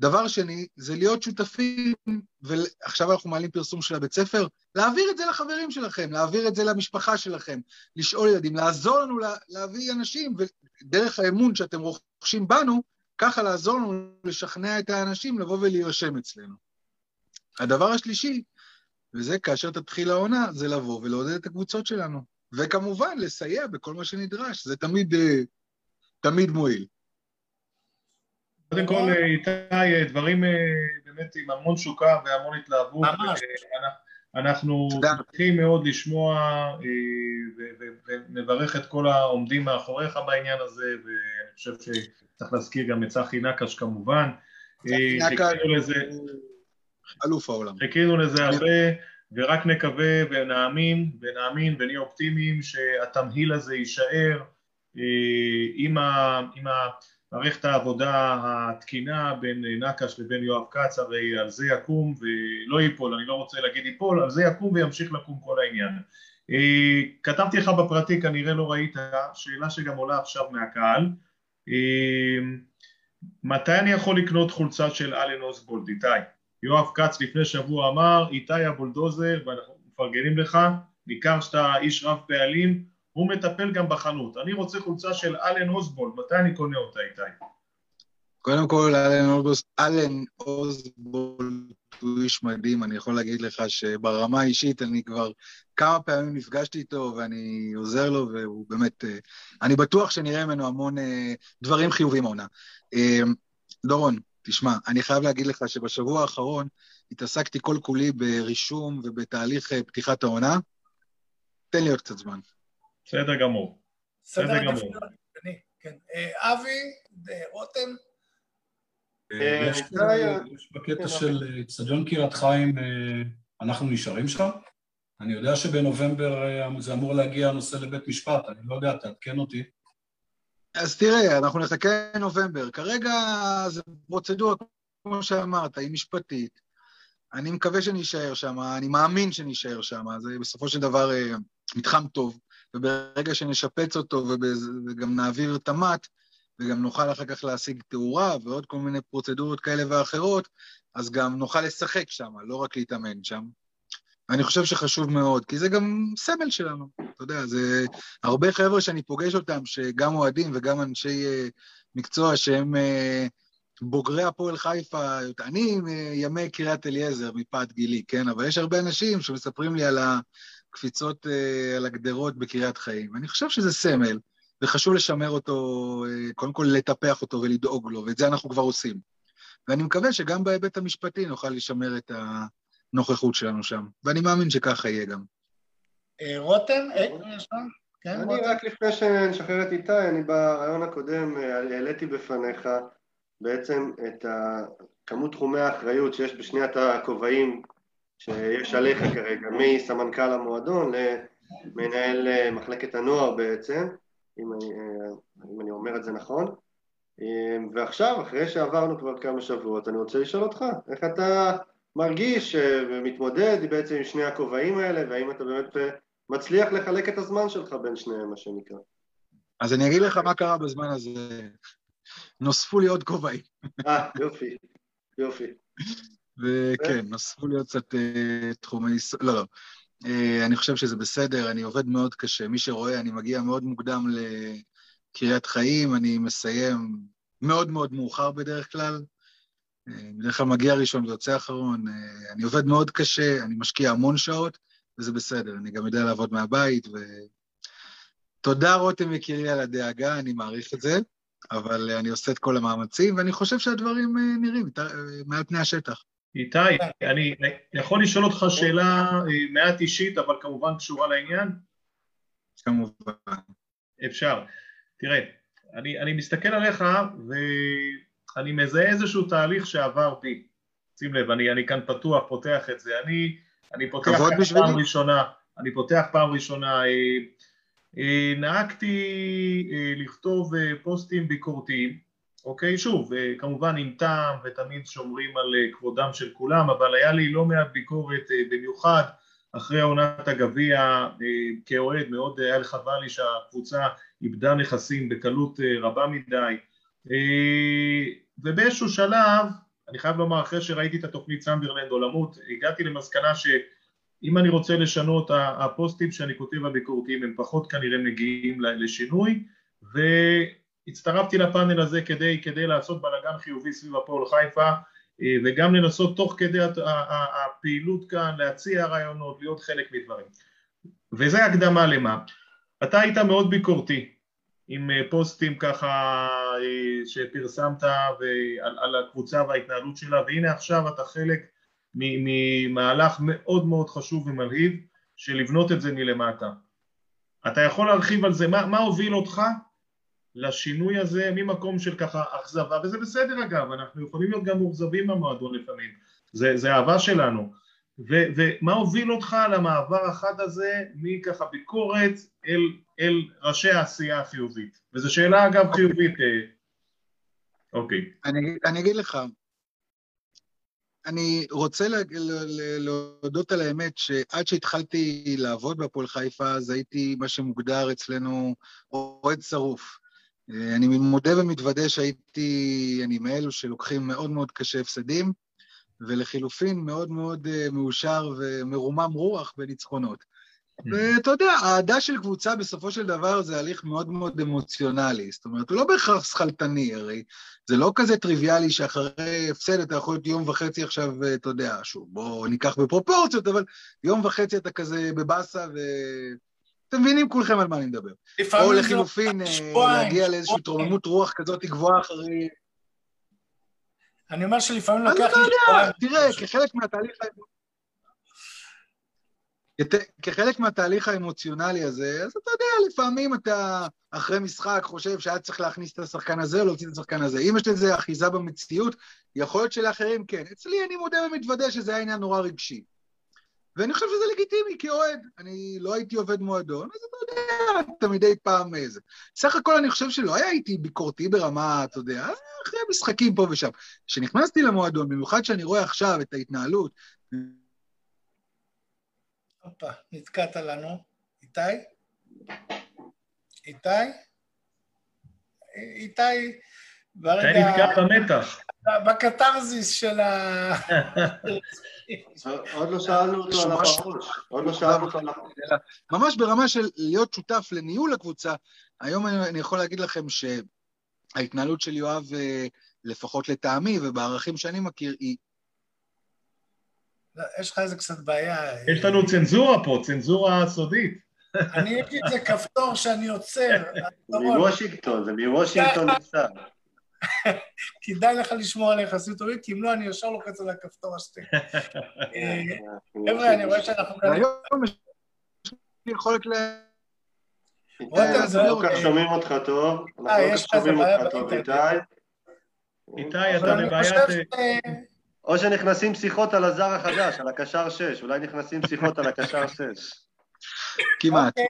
דבר שני, זה להיות שותפים, ועכשיו אנחנו מעלים פרסום של הבית ספר, להעביר את זה לחברים שלכם, להעביר את זה למשפחה שלכם, לשאול ילדים, לעזור לנו לה, להביא אנשים, ודרך האמון שאתם רוכשים בנו, ככה לעזור לנו לשכנע את האנשים לבוא ולהירשם אצלנו. הדבר השלישי, וזה כאשר תתחיל העונה, זה לבוא ולעודד את הקבוצות שלנו. וכמובן, לסייע בכל מה שנדרש, זה תמיד, אה, תמיד מועיל. קודם כל, אה, איתי, דברים אה, באמת עם המון שוקה והמון התלהבות. ממש. אנחנו שמחים מאוד לשמוע ונברך את כל העומדים מאחוריך בעניין הזה, ואני חושב שצריך להזכיר גם את צחי נקש כמובן. צחי נקש אלוף העולם. חיכינו לזה הרבה, ורק נקווה ונאמין, ונאמין ונהיה אופטימיים שהתמהיל הזה יישאר עם, ה, עם מערכת העבודה התקינה בין נקש לבין יואב כץ, הרי על זה יקום ולא ייפול, אני לא רוצה להגיד ייפול, על זה יקום וימשיך לקום כל העניין. כתבתי לך בפרטי, כנראה לא ראית, שאלה שגם עולה עכשיו מהקהל, מתי אני יכול לקנות חולצה של אלן אוסבולד, איתי? יואב כץ לפני שבוע אמר, איתי הבולדוזר, ואנחנו מפרגנים לך, ניכר שאתה איש רב פעלים, הוא מטפל גם בחנות. אני רוצה חולצה של אלן אוסבולד, מתי אני קונה אותה, איתי? קודם כל, אלן אוסבולד הוא איש מדהים, אני יכול להגיד לך שברמה האישית אני כבר כמה פעמים נפגשתי איתו ואני עוזר לו, והוא באמת... אה, אני בטוח שנראה ממנו המון אה, דברים חיוביים העונה. אה, דורון, תשמע, אני חייב להגיד לך שבשבוע האחרון התעסקתי כל כולי ברישום ובתהליך אה, פתיחת העונה. תן לי עוד קצת זמן. בסדר גמור. בסדר גמור. כן. אה, אבי, רותם? אה, יש בקטע של אצטדיון קריית חיים, אנחנו נשארים שם? אני יודע שבנובמבר זה אמור להגיע הנושא לבית משפט, אני לא יודע, תעדכן אותי. אז תראה, אנחנו נחכה נובמבר. כרגע זו פרוצדורה, כמו שאמרת, היא משפטית. אני מקווה שנישאר שם, אני מאמין שנישאר שם, זה בסופו של דבר אה, מתחם טוב, וברגע שנשפץ אותו וגם נעביר את המט, וגם נוכל אחר כך להשיג תאורה ועוד כל מיני פרוצדורות כאלה ואחרות, אז גם נוכל לשחק שם, לא רק להתאמן שם. ואני חושב שחשוב מאוד, כי זה גם סמל שלנו, אתה יודע, זה הרבה חבר'ה שאני פוגש אותם, שגם אוהדים וגם אנשי uh, מקצוע שהם uh, בוגרי הפועל חיפה, אני מימי uh, קריית אליעזר, מפאת גילי, כן? אבל יש הרבה אנשים שמספרים לי על הקפיצות על הגדרות בקריית חיים. ואני חושב שזה סמל, וחשוב לשמר אותו, קודם כל לטפח אותו ולדאוג לו, ואת זה אנחנו כבר עושים. ואני מקווה שגם בהיבט המשפטי נוכל לשמר את ה... הנוכחות שלנו שם, ואני מאמין שככה יהיה גם. אה, רותם? אה, כן, אני רק לפני שנשחרר את איתי, אני ברעיון הקודם אה, העליתי בפניך בעצם את כמות תחומי האחריות שיש בשניית הכובעים שיש עליך כרגע, מסמנכ"ל המועדון למנהל מחלקת הנוער בעצם, אם אני, אם אני אומר את זה נכון. ועכשיו, אחרי שעברנו כבר כמה שבועות, אני רוצה לשאול אותך, איך אתה מרגיש ומתמודד בעצם עם שני הכובעים האלה, והאם אתה באמת אה, מצליח לחלק את הזמן שלך בין שניהם, מה שנקרא. אז אני אגיד לך מה קרה בזמן הזה. נוספו לי עוד כובעים. אה, יופי, יופי. וכן, נוספו לי עוד קצת uh, תחומי... לא, לא. Uh, אני חושב שזה בסדר, אני עובד מאוד קשה. מי שרואה, אני מגיע מאוד מוקדם לקריית חיים, אני מסיים מאוד מאוד מאוחר בדרך כלל. בדרך כלל מגיע ראשון ויוצא אחרון, אה, אני עובד מאוד קשה, אני משקיע המון שעות, וזה בסדר, אני גם יודע לעבוד מהבית, ו... תודה רותם יקירי על הדאגה, אני מעריך את זה, אבל אני עושה את כל המאמצים, ואני חושב שהדברים אה, נראים אה, מעל פני השטח. איתי, אני יכול לשאול אותך שאלה מעט אישית, אבל כמובן קשורה לעניין? כמובן. אפשר. תראה, אני, אני מסתכל עליך, ו... אני מזהה איזשהו תהליך שעבר בי. שים לב, אני, אני כאן פתוח, פותח את זה. אני, אני פותח פעם בשבילי. ראשונה, אני פותח פעם ראשונה. אה, אה, נהגתי אה, לכתוב אה, פוסטים ביקורתיים, אוקיי, שוב, כמובן עם טעם ותמיד שומרים על כבודם של כולם, אבל היה לי לא מעט ביקורת במיוחד אחרי עונת הגביע כאוהד, מאוד היה לי חבל לי שהקבוצה איבדה נכסים בקלות רבה מדי ובאיזשהו שלב, אני חייב לומר, אחרי שראיתי את התוכנית סנדרלנד עולמות, הגעתי למסקנה שאם אני רוצה לשנות, הפוסטים שאני כותב הביקורתיים הם פחות כנראה מגיעים לשינוי, והצטרפתי לפאנל הזה כדי, כדי לעשות בלאגן חיובי סביב הפועל חיפה, וגם לנסות תוך כדי הפעילות כאן להציע רעיונות, להיות חלק מדברים. וזה הקדמה למה? אתה היית מאוד ביקורתי עם אה, פוסטים ככה אה, שפרסמת ועל, על הקבוצה וההתנהלות שלה. והנה עכשיו אתה חלק ממהלך מאוד מאוד חשוב ומלהיב של לבנות את זה מלמטה. אתה יכול להרחיב על זה, מה, מה הוביל אותך לשינוי הזה ממקום של ככה אכזבה, וזה בסדר אגב, אנחנו יכולים להיות גם מאוכזבים במועדון לפעמים, זה, זה אהבה שלנו, ומה הוביל אותך למעבר החד הזה מככה ביקורת אל, אל ראשי העשייה החיובית? וזו שאלה אגב אוקיי. חיובית. אה, אוקיי. אני, אני אגיד לך, אני רוצה להודות על האמת שעד שהתחלתי לעבוד בהפועל חיפה, אז הייתי מה שמוגדר אצלנו אוהד שרוף. אה, אני מודה ומתוודה שהייתי, אני מאלו שלוקחים מאוד מאוד קשה הפסדים, ולחילופין מאוד מאוד אה, מאושר ומרומם רוח בניצחונות. ואתה יודע, אהדה של קבוצה בסופו של דבר זה הליך מאוד מאוד אמוציונלי, זאת אומרת, הוא לא בהכרח שכלתני, הרי זה לא כזה טריוויאלי שאחרי הפסד אתה יכול להיות יום וחצי עכשיו, אה, אתה יודע, שוב, בואו ניקח בפרופורציות, אבל יום וחצי אתה כזה בבאסה ו... אתם מבינים כולכם על מה אני מדבר. או לחילופין, אה, להגיע לאיזושהי התרוממות רוח כזאת גבוהה אחרי אני אומר שלפעמים לוקח לי... שבועיים. תראה, כחלק מהתהליך... כחלק מהתהליך האמוציונלי הזה, אז אתה יודע, לפעמים אתה אחרי משחק חושב שהיה צריך להכניס את השחקן הזה או להוציא את השחקן הזה. אם יש לזה אחיזה במציאות, יכול להיות שלאחרים כן. אצלי אני מודה ומתוודה שזה היה עניין נורא רגשי. ואני חושב שזה לגיטימי כאוהד. אני לא הייתי עובד מועדון, אז אתה יודע, אתה מדי פעם איזה. סך הכל אני חושב שלא היה הייתי ביקורתי ברמה, אתה יודע, אחרי משחקים פה ושם. כשנכנסתי למועדון, במיוחד שאני רואה עכשיו את ההתנהלות... הופה, נתקעת לנו. איתי? איתי? איתי, ברגע... איתי נתקע במתח. בקתרזיס של ה... [LAUGHS] עוד לא שאלנו אותו על הפרוש, עוד לא שאלנו אותו על הפרוש. ממש ברמה של להיות שותף לניהול הקבוצה, היום אני יכול להגיד לכם שההתנהלות של יואב, אה, לפחות לטעמי ובערכים שאני מכיר, היא... לא, יש לך איזה קצת בעיה. יש לנו צנזורה פה, צנזורה סודית. אני אגיד, זה כפתור שאני עוצר. מוושינגטון, זה מוושינגטון נמצא. [LAUGHS] כדאי לך לשמור על היחסים טובים, כי אם לא, אני ישר לוחץ על הכפתור השתי. [LAUGHS] אה, חבר'ה, אני רואה שאנחנו. היום יש לי יכולת ל... לא כך שומעים אותך טוב, אנחנו לא כך שומעים אותך טוב, איתי. איתי, אתה בבעיית... או שנכנסים שיחות על הזר החדש, על הקשר 6, אולי נכנסים שיחות על הקשר 6. כמעט. אוקיי.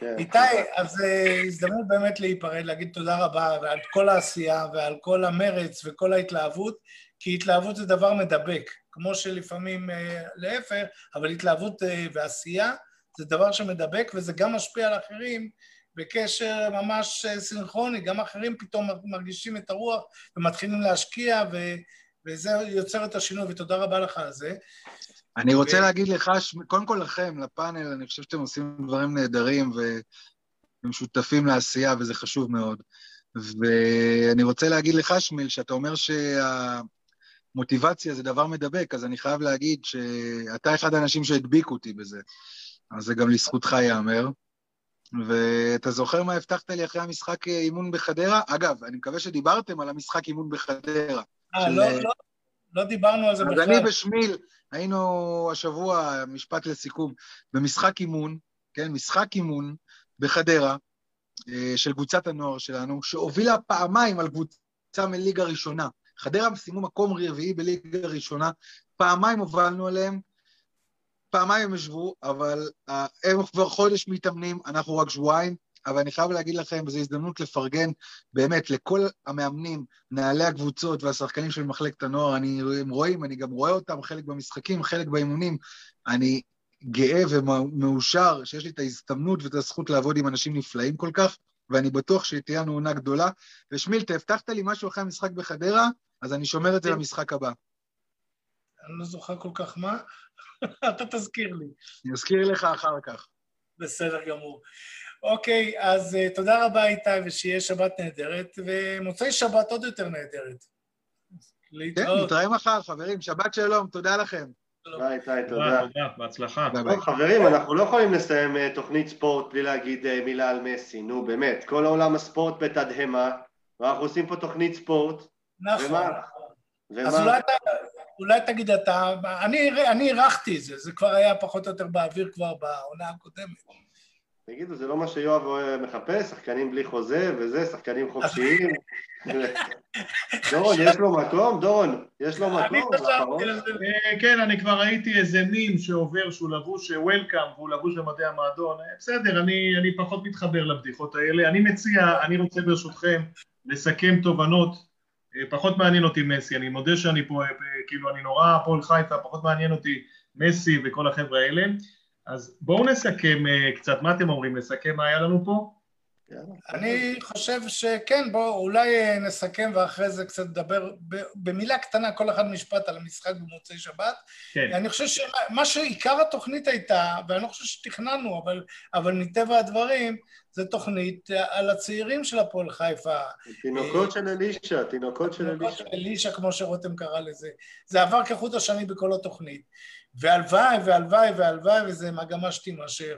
כן. איתי, אז אה, הזדמנות באמת להיפרד, להגיד תודה רבה על כל העשייה ועל כל המרץ וכל ההתלהבות, כי התלהבות זה דבר מדבק, כמו שלפעמים אה, להפך, אבל התלהבות אה, ועשייה זה דבר שמדבק וזה גם משפיע על אחרים בקשר ממש סינכרוני, גם אחרים פתאום מרגישים את הרוח ומתחילים להשקיע ו... וזה יוצר את השינוי, ותודה רבה לך על זה. אני רוצה להגיד לך, קודם כל לכם, לפאנל, אני חושב שאתם עושים דברים נהדרים והם שותפים לעשייה, וזה חשוב מאוד. ואני רוצה להגיד לך, שמיל, שאתה אומר שהמוטיבציה זה דבר מדבק, אז אני חייב להגיד שאתה אחד האנשים שהדביקו אותי בזה. אז זה גם לזכותך ייאמר. ואתה זוכר מה הבטחת לי אחרי המשחק אימון בחדרה? אגב, אני מקווה שדיברתם על המשחק אימון בחדרה. אה, לא, לא, לא דיברנו על זה בכלל. אז אני ושמיל היינו השבוע, משפט לסיכום, במשחק אימון, כן, משחק אימון בחדרה, אה, של קבוצת הנוער שלנו, שהובילה פעמיים על קבוצה מליגה ראשונה. חדרה סיימו מקום רביעי בליגה ראשונה, פעמיים הובלנו עליהם, פעמיים הם ישבו, אבל uh, הם כבר חודש מתאמנים, אנחנו רק שבועיים, אבל אני חייב להגיד לכם, וזו הזדמנות לפרגן באמת לכל המאמנים, מנהלי הקבוצות והשחקנים של מחלקת הנוער, אני, הם רואים, אני גם רואה אותם, חלק במשחקים, חלק באימונים. אני גאה ומאושר שיש לי את ההזדמנות ואת הזכות לעבוד עם אנשים נפלאים כל כך, ואני בטוח שתהיה לנו עונה גדולה. ושמילטה, הבטחת לי משהו אחרי המשחק בחדרה, אז אני שומר את זה למשחק הבא. אני לא זוכר כל כך מה, [LAUGHS] אתה תזכיר לי. אני אזכיר לך אחר כך. בסדר גמור. אוקיי, אז uh, תודה רבה איתי, ושיהיה שבת נהדרת, ומוצאי שבת עוד יותר נהדרת. כן, נתראה מחר, חברים, שבת שלום, תודה לכם. ביי, איתי, תודה. תודה, בהצלחה. טוב, חברים, אנחנו לא יכולים לסיים uh, תוכנית ספורט בלי להגיד uh, מילה על מסי, נו באמת, כל העולם הספורט בתדהמה, ואנחנו עושים פה תוכנית ספורט. נכון. ומה? אז אולי, אולי תגיד אתה, אני אירחתי את זה, זה כבר היה פחות או יותר באוויר כבר בעונה הקודמת. תגידו, זה לא מה שיואב מחפש? שחקנים בלי חוזה וזה, שחקנים חופשיים? [LAUGHS] דורון, יש לו מקום? דורון, יש לו מקום? אה, כן, אני כבר ראיתי איזה מים שעובר שהוא לבוש וולקאם והוא לבוש במדעי המועדון. אה, בסדר, אני פחות מתחבר לבדיחות האלה. אני מציע, אני רוצה ברשותכם לסכם תובנות. אה, פחות מעניין אותי מסי, אני מודה שאני פה, כאילו אני נורא הפועל חיפה, פחות מעניין אותי מסי וכל החבר'ה האלה. אז בואו נסכם uh, קצת, מה אתם אומרים? נסכם מה היה לנו פה? אני חושב שכן, בואו אולי אה, נסכם ואחרי זה קצת נדבר במילה קטנה, כל אחד משפט על המשחק במוצאי שבת. כן. אני חושב שמה שעיקר התוכנית הייתה, ואני לא חושב שתכננו, אבל, אבל מטבע הדברים, זה תוכנית אה, על הצעירים של הפועל חיפה. תינוקות של אלישע, תינוקות של אלישע. תינוקות של אלישע, כמו שרותם קרא לזה. זה עבר כחוט השני בכל התוכנית. והלוואי והלוואי והלוואי וזה מגמה שתימשך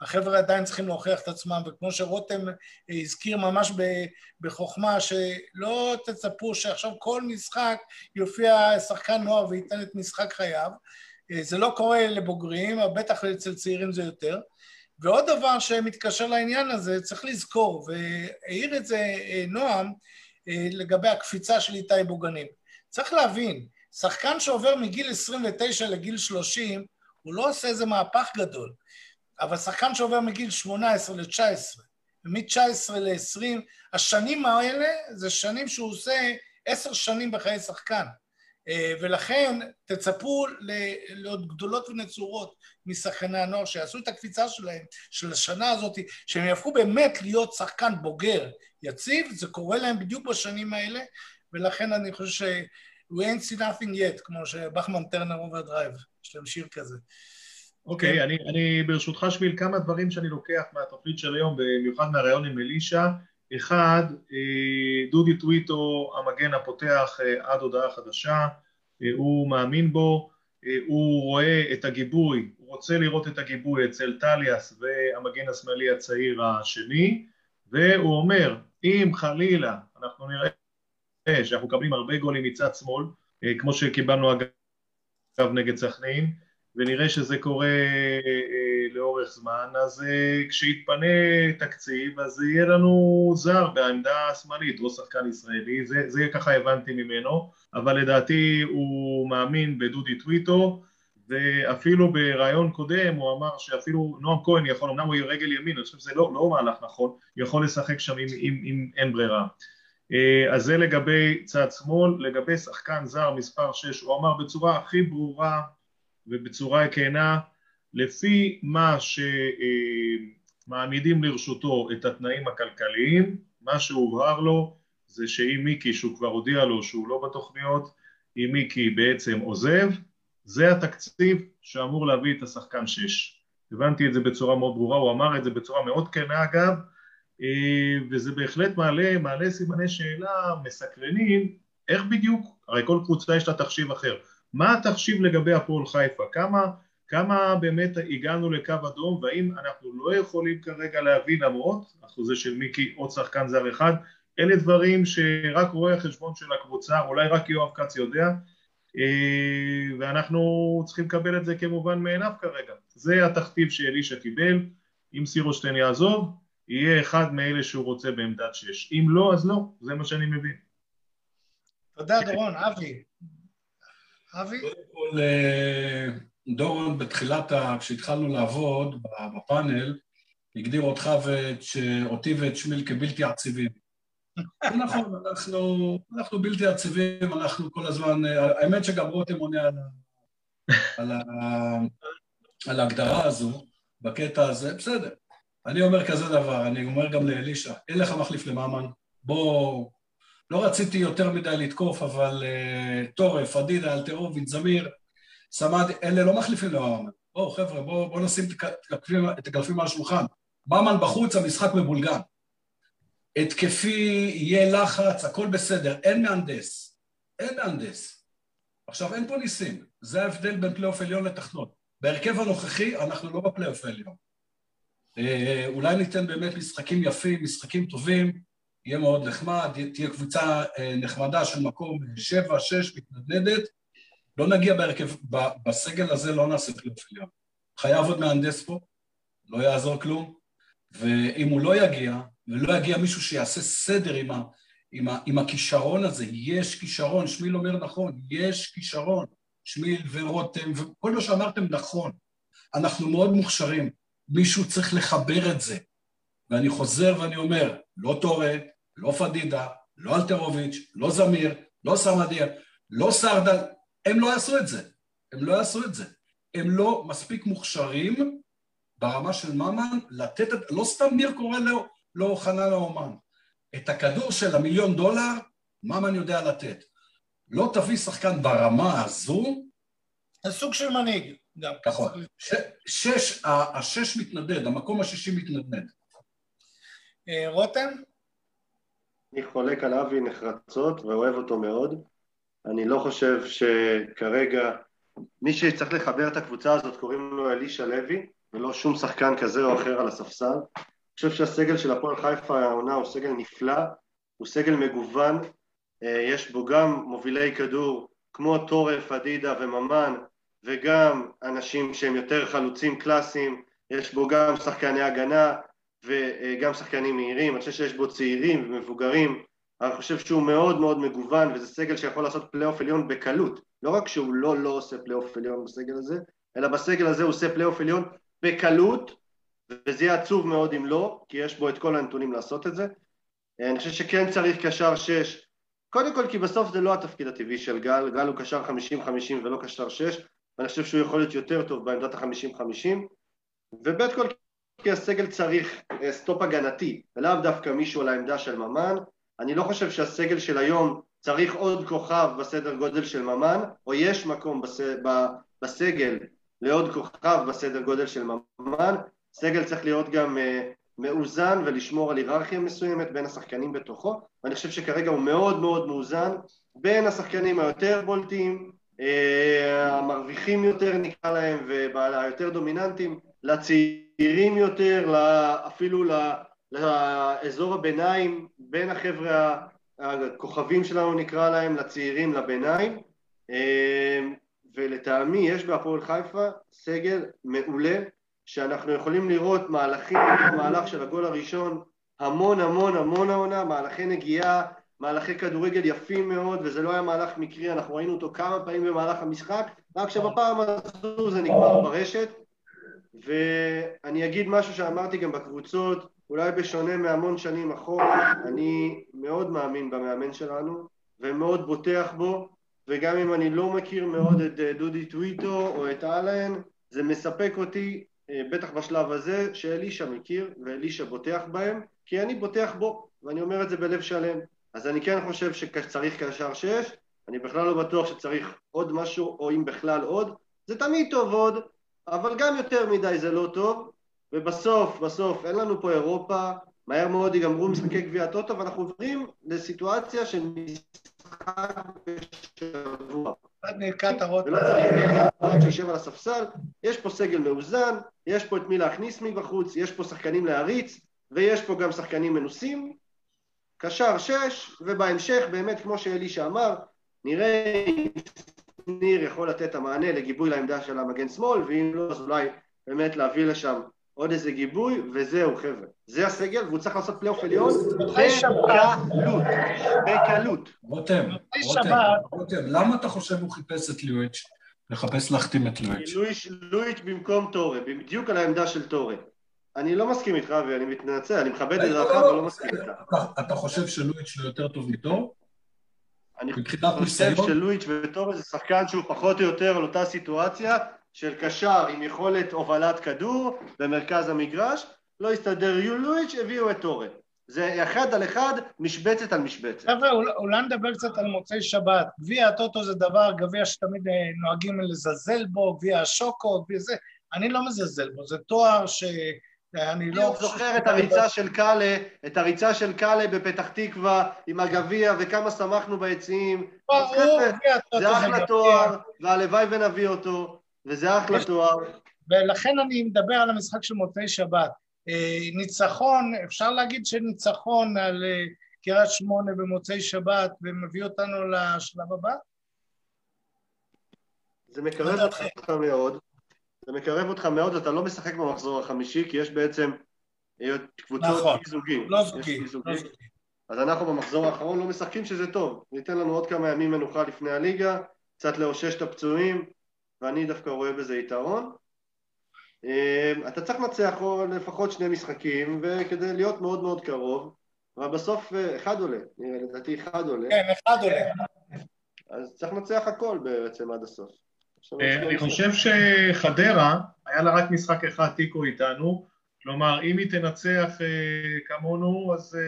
והחבר'ה עדיין צריכים להוכיח את עצמם וכמו שרותם הזכיר ממש בחוכמה שלא תצפו שעכשיו כל משחק יופיע שחקן נוער וייתן את משחק חייו זה לא קורה לבוגרים, בטח אצל צעירים זה יותר ועוד דבר שמתקשר לעניין הזה, צריך לזכור, והעיר את זה נועם לגבי הקפיצה של איתי בוגנים. צריך להבין, שחקן שעובר מגיל 29 לגיל 30, הוא לא עושה איזה מהפך גדול, אבל שחקן שעובר מגיל 18 ל-19, ומ-19 ל-20, השנים האלה זה שנים שהוא עושה עשר שנים בחיי שחקן. אה, ולכן תצפו להיות גדולות ונצורות משחקני הנוער, שיעשו את הקפיצה שלהם, של השנה הזאת, שהם יהפכו באמת להיות שחקן בוגר יציב, זה קורה להם בדיוק בשנים האלה, ולכן אני חושב. You ain't seen nothing yet, כמו ש Bachman Turner Overdrive, יש להם שיר כזה. אוקיי, אוקיי, אני, אני ברשותך שמיל כמה דברים שאני לוקח מהתוכנית של היום, במיוחד מהראיון עם אלישע. אחד, אה, דודי טוויטו, המגן הפותח אה, עד הודעה חדשה, אה, הוא מאמין בו, הוא רואה את הגיבוי, הוא רוצה לראות את הגיבוי אצל טליאס והמגן השמאלי הצעיר השני, והוא אומר, אם חלילה אנחנו נראה שאנחנו מקבלים הרבה גולים מצד שמאל, אה, כמו שקיבלנו אגב נגד סכנין, ונראה שזה קורה אה, לאורך זמן, אז אה, כשיתפנה תקציב אז יהיה לנו זר בעמדה השמאלית, או שחקן ישראלי, זה, זה ככה הבנתי ממנו, אבל לדעתי הוא מאמין בדודי טוויטו, ואפילו בריאיון קודם הוא אמר שאפילו נועם כהן יכול, אמנם הוא יהיה רגל ימין, אני חושב שזה לא, לא מהלך נכון, יכול לשחק שם אם אין ברירה. אה, אז זה לגבי צד שמאל, לגבי שחקן זר מספר 6, הוא אמר בצורה הכי ברורה ובצורה כנה, לפי מה שמעמידים לרשותו את התנאים הכלכליים, מה שהובהר לו זה שאם מיקי, שהוא כבר הודיע לו שהוא לא בתוכניות, אם מיקי בעצם עוזב, זה התקציב שאמור להביא את השחקן 6. הבנתי את זה בצורה מאוד ברורה, הוא אמר את זה בצורה מאוד כנה אגב, וזה בהחלט מעלה, מעלה סימני שאלה מסקרנים, איך בדיוק, הרי כל קבוצה יש לה תחשיב אחר, מה התחשיב לגבי הפועל חיפה, כמה, כמה באמת הגענו לקו אדום והאם אנחנו לא יכולים כרגע להבין למרות אחוזה של מיקי עוד שחקן זר אחד, אלה דברים שרק רואה החשבון של הקבוצה, אולי רק יואב כץ יודע, אה, ואנחנו צריכים לקבל את זה כמובן מאליו כרגע. זה התכתיב שאלישע קיבל, אם סירושטיין יעזוב, יהיה אחד מאלה שהוא רוצה בעמדת שש. אם לא, אז לא, זה מה שאני מבין. תודה, דורון. אבי. אבי? קודם כל, אה, דורון, בתחילת. כשהתחלנו לעבוד בפאנל, הגדיר אותך ואותי ואת שמיל כבלתי עציבים. נכון, אנחנו, אנחנו בלתי עציבים, אנחנו כל הזמן, האמת שגם רותם עונה על, על, על ההגדרה הזו, בקטע הזה, בסדר. אני אומר כזה דבר, אני אומר גם לאלישע, אין לך מחליף למאמן, בוא... לא רציתי יותר מדי לתקוף, אבל uh, טורף, אדידה, אלטרוביץ', זמיר, סמד, אלה לא מחליפים למאמן. בואו חבר'ה, בואו בוא נשים את הקלפים על השולחן. ממן בחוץ, המשחק מבולגן. התקפי, יהיה לחץ, הכל בסדר, אין מהנדס. אין מהנדס. עכשיו, אין פה ניסים, זה ההבדל בין פלייאוף עליון לתחתון. בהרכב הנוכחי אנחנו לא בפלייאוף העליון. אה, אולי ניתן באמת משחקים יפים, משחקים טובים, יהיה מאוד נחמד, תהיה קבוצה אה, נחמדה של מקום שבע, שש, מתנדנדת, לא נגיע בהרכב, בסגל הזה לא נעשה פלייאוף עליון. חייב עוד מהנדס פה, לא יעזור כלום, ואם הוא לא יגיע, ולא יגיע מישהו שיעשה סדר עם, ה, עם, ה, עם הכישרון הזה, יש כישרון, שמיל אומר נכון, יש כישרון, שמיל ורותם, וכל מה שאמרתם נכון. אנחנו מאוד מוכשרים, מישהו צריך לחבר את זה. ואני חוזר ואני אומר, לא טורה, לא פדידה, לא אלטרוביץ', לא זמיר, לא סמדיר, לא סרדל, הם לא יעשו את זה. הם לא יעשו את זה. הם לא מספיק מוכשרים ברמה של ממן לתת את... לא סתם ניר קורא לו חנן האומן. את הכדור של המיליון דולר, ממן יודע לתת. לא תביא שחקן ברמה הזו... זה סוג של מנהיג. גם. נכון. שש, השש מתנדד, המקום השישי מתנדנד. אה, רותם? אני חולק על אבי נחרצות ואוהב אותו מאוד. אני לא חושב שכרגע מי שצריך לחבר את הקבוצה הזאת קוראים לו אלישע לוי ולא שום שחקן כזה או אחר על הספסל. אני חושב שהסגל של הפועל חיפה העונה הוא סגל נפלא, הוא סגל מגוון, אה, יש בו גם מובילי כדור כמו טורף, אדידה וממן וגם אנשים שהם יותר חלוצים קלאסיים, יש בו גם שחקני הגנה וגם שחקנים מהירים, אני חושב שיש בו צעירים ומבוגרים, אני חושב שהוא מאוד מאוד מגוון וזה סגל שיכול לעשות פלייאוף עליון בקלות, לא רק שהוא לא לא עושה פלייאוף עליון בסגל הזה, אלא בסגל הזה הוא עושה פלייאוף עליון בקלות וזה יהיה עצוב מאוד אם לא, כי יש בו את כל הנתונים לעשות את זה. אני חושב שכן צריך קשר שש, קודם כל כי בסוף זה לא התפקיד הטבעי של גל, גל הוא קשר 50-50 ולא קשר שש, ואני חושב שהוא יכול להיות יותר טוב בעמדת החמישים-חמישים, וקודם כל כי הסגל צריך אה, stop הגנתי, ולאו דווקא מישהו על העמדה של ממן. אני לא חושב שהסגל של היום צריך עוד כוכב בסדר גודל של ממן, או יש מקום בס... בסגל לעוד כוכב בסדר גודל של ממן. סגל צריך להיות גם אה, מאוזן ולשמור על היררכיה מסוימת בין השחקנים בתוכו, ואני חושב שכרגע הוא מאוד מאוד מאוזן בין השחקנים היותר בולטים, המרוויחים יותר נקרא להם והיותר דומיננטיים לצעירים יותר, אפילו לאזור הביניים בין החבר'ה הכוכבים שלנו נקרא להם לצעירים לביניים. אה, ולטעמי יש בהפועל חיפה סגל מעולה שאנחנו יכולים לראות מהלכים במהלך של הגול הראשון המון המון המון העונה, מהלכי נגיעה מהלכי כדורגל יפים מאוד, וזה לא היה מהלך מקרי, אנחנו ראינו אותו כמה פעמים במהלך המשחק, רק שבפעם הזו זה נגמר ברשת. ואני אגיד משהו שאמרתי גם בקבוצות, אולי בשונה מהמון שנים אחורה, אני מאוד מאמין במאמן שלנו, ומאוד בוטח בו, וגם אם אני לא מכיר מאוד את אה, דודי טוויטו או את אלן, זה מספק אותי, אה, בטח בשלב הזה, שאלישע מכיר ואלישע בוטח בהם, כי אני בוטח בו, ואני אומר את זה בלב שלם. אז אני כן חושב שצריך קשר שש, אני בכלל לא בטוח שצריך עוד משהו, או אם בכלל עוד. זה תמיד טוב עוד, אבל גם יותר מדי זה לא טוב, ובסוף, בסוף, אין לנו פה אירופה, מהר מאוד ייגמרו משחקי גביע הטוטו, ואנחנו עוברים לסיטואציה של משחק בשבוע. ולא צריך שישב על הספסל, יש פה סגל מאוזן, יש פה את מי להכניס מבחוץ, יש פה שחקנים להריץ, ויש פה גם שחקנים מנוסים, קשר שש, ובהמשך באמת כמו שאלישע אמר, נראה אם ניר יכול לתת את המענה לגיבוי לעמדה של המגן שמאל, ואם לא אז אולי באמת להביא לשם עוד איזה גיבוי, וזהו חבר'ה. זה הסגל, והוא צריך לעשות פלייאוף עליון בקלות, בקלות. רותם, רותם, למה אתה חושב הוא חיפש את ליואץ'? לחפש להחתים את ליואץ'. ליואץ' במקום טורה, בדיוק על העמדה של טורה. אני לא מסכים איתך ואני מתנצל, אני מכבד את דעתך אבל לא מסכים איתך. אתה חושב שלואיץ' הוא יותר טוב מתור? אני חושב שלואיץ' וטור זה שחקן שהוא פחות או יותר על אותה סיטואציה של קשר עם יכולת הובלת כדור במרכז המגרש, לא הסתדר לואיץ', הביאו את טורן. זה אחד על אחד, משבצת על משבצת. חבר'ה, אולי נדבר קצת על מוצאי שבת. גביע הטוטו זה דבר, גביע שתמיד אה, נוהגים לזלזל בו, גביע השוקו, גביע זה. אני לא מזלזל בו, זה תואר ש... אני לא... זוכר את הריצה של קאלה, את הריצה של קאלה בפתח תקווה עם הגביע וכמה שמחנו ביציעים. זה אחלה תואר, והלוואי ונביא אותו, וזה אחלה תואר. ולכן אני מדבר על המשחק של מוצאי שבת. אה, ניצחון, אפשר להגיד שניצחון על אה, קריית שמונה במוצאי שבת ומביא אותנו לשלב הבא? זה מקרב אותך מאוד, זה מקרב אותך מאוד, אתה לא משחק במחזור החמישי כי יש בעצם אה, קבוצות נכון, זוגי, לא זוגי, לא זוגי. אז אנחנו במחזור האחרון לא משחקים שזה טוב, ניתן לנו עוד כמה ימים מנוחה לפני הליגה, קצת לאושש את הפצועים ואני דווקא רואה בזה יתרון. אמ, אתה צריך לנצח לפחות שני משחקים וכדי להיות מאוד מאוד קרוב אבל בסוף אה, אחד עולה, לדעתי אחד עולה. כן, אחד עולה. אז צריך לנצח הכל בעצם עד הסוף. אה, אני חושב שחדרה, היה לה רק משחק אחד תיקו איתנו. כלומר אם היא תנצח אה, כמונו אז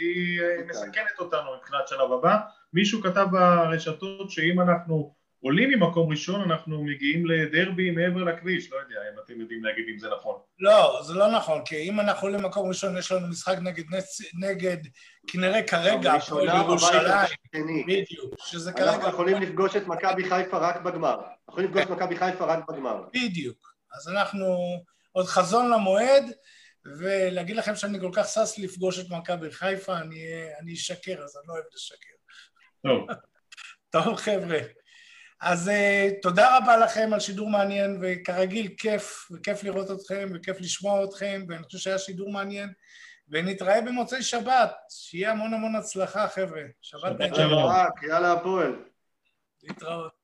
היא אוקיי. מסכנת אותנו מבחינת שלב הבא. מישהו כתב ברשתות שאם אנחנו עולים ממקום ראשון, אנחנו מגיעים לדרבי מעבר לכביש, לא יודע אם אתם יודעים להגיד אם זה נכון. לא, זה לא נכון, כי אם אנחנו עולים ממקום ראשון, יש לנו משחק נגד, נגד כנראה כרגע, הפועל ירושלים, בדיוק, שזה כרגע... אנחנו יכולים לפגוש את מכבי חיפה רק בגמר. אנחנו יכולים לפגוש את מכבי חיפה רק בגמר. בדיוק. אז אנחנו עוד חזון למועד, ולהגיד לכם שאני כל כך שש לפגוש את מכבי חיפה, אני אשקר, אז אני לא אוהב לשקר. טוב. [LAUGHS] טוב, חבר'ה. אז uh, תודה רבה לכם על שידור מעניין, וכרגיל כיף, וכיף לראות אתכם, וכיף לשמוע אתכם, ואני חושב שהיה שידור מעניין, ונתראה במוצאי שבת, שיהיה המון המון הצלחה, חבר'ה. שבת נהדר. יאללה הפועל. להתראות.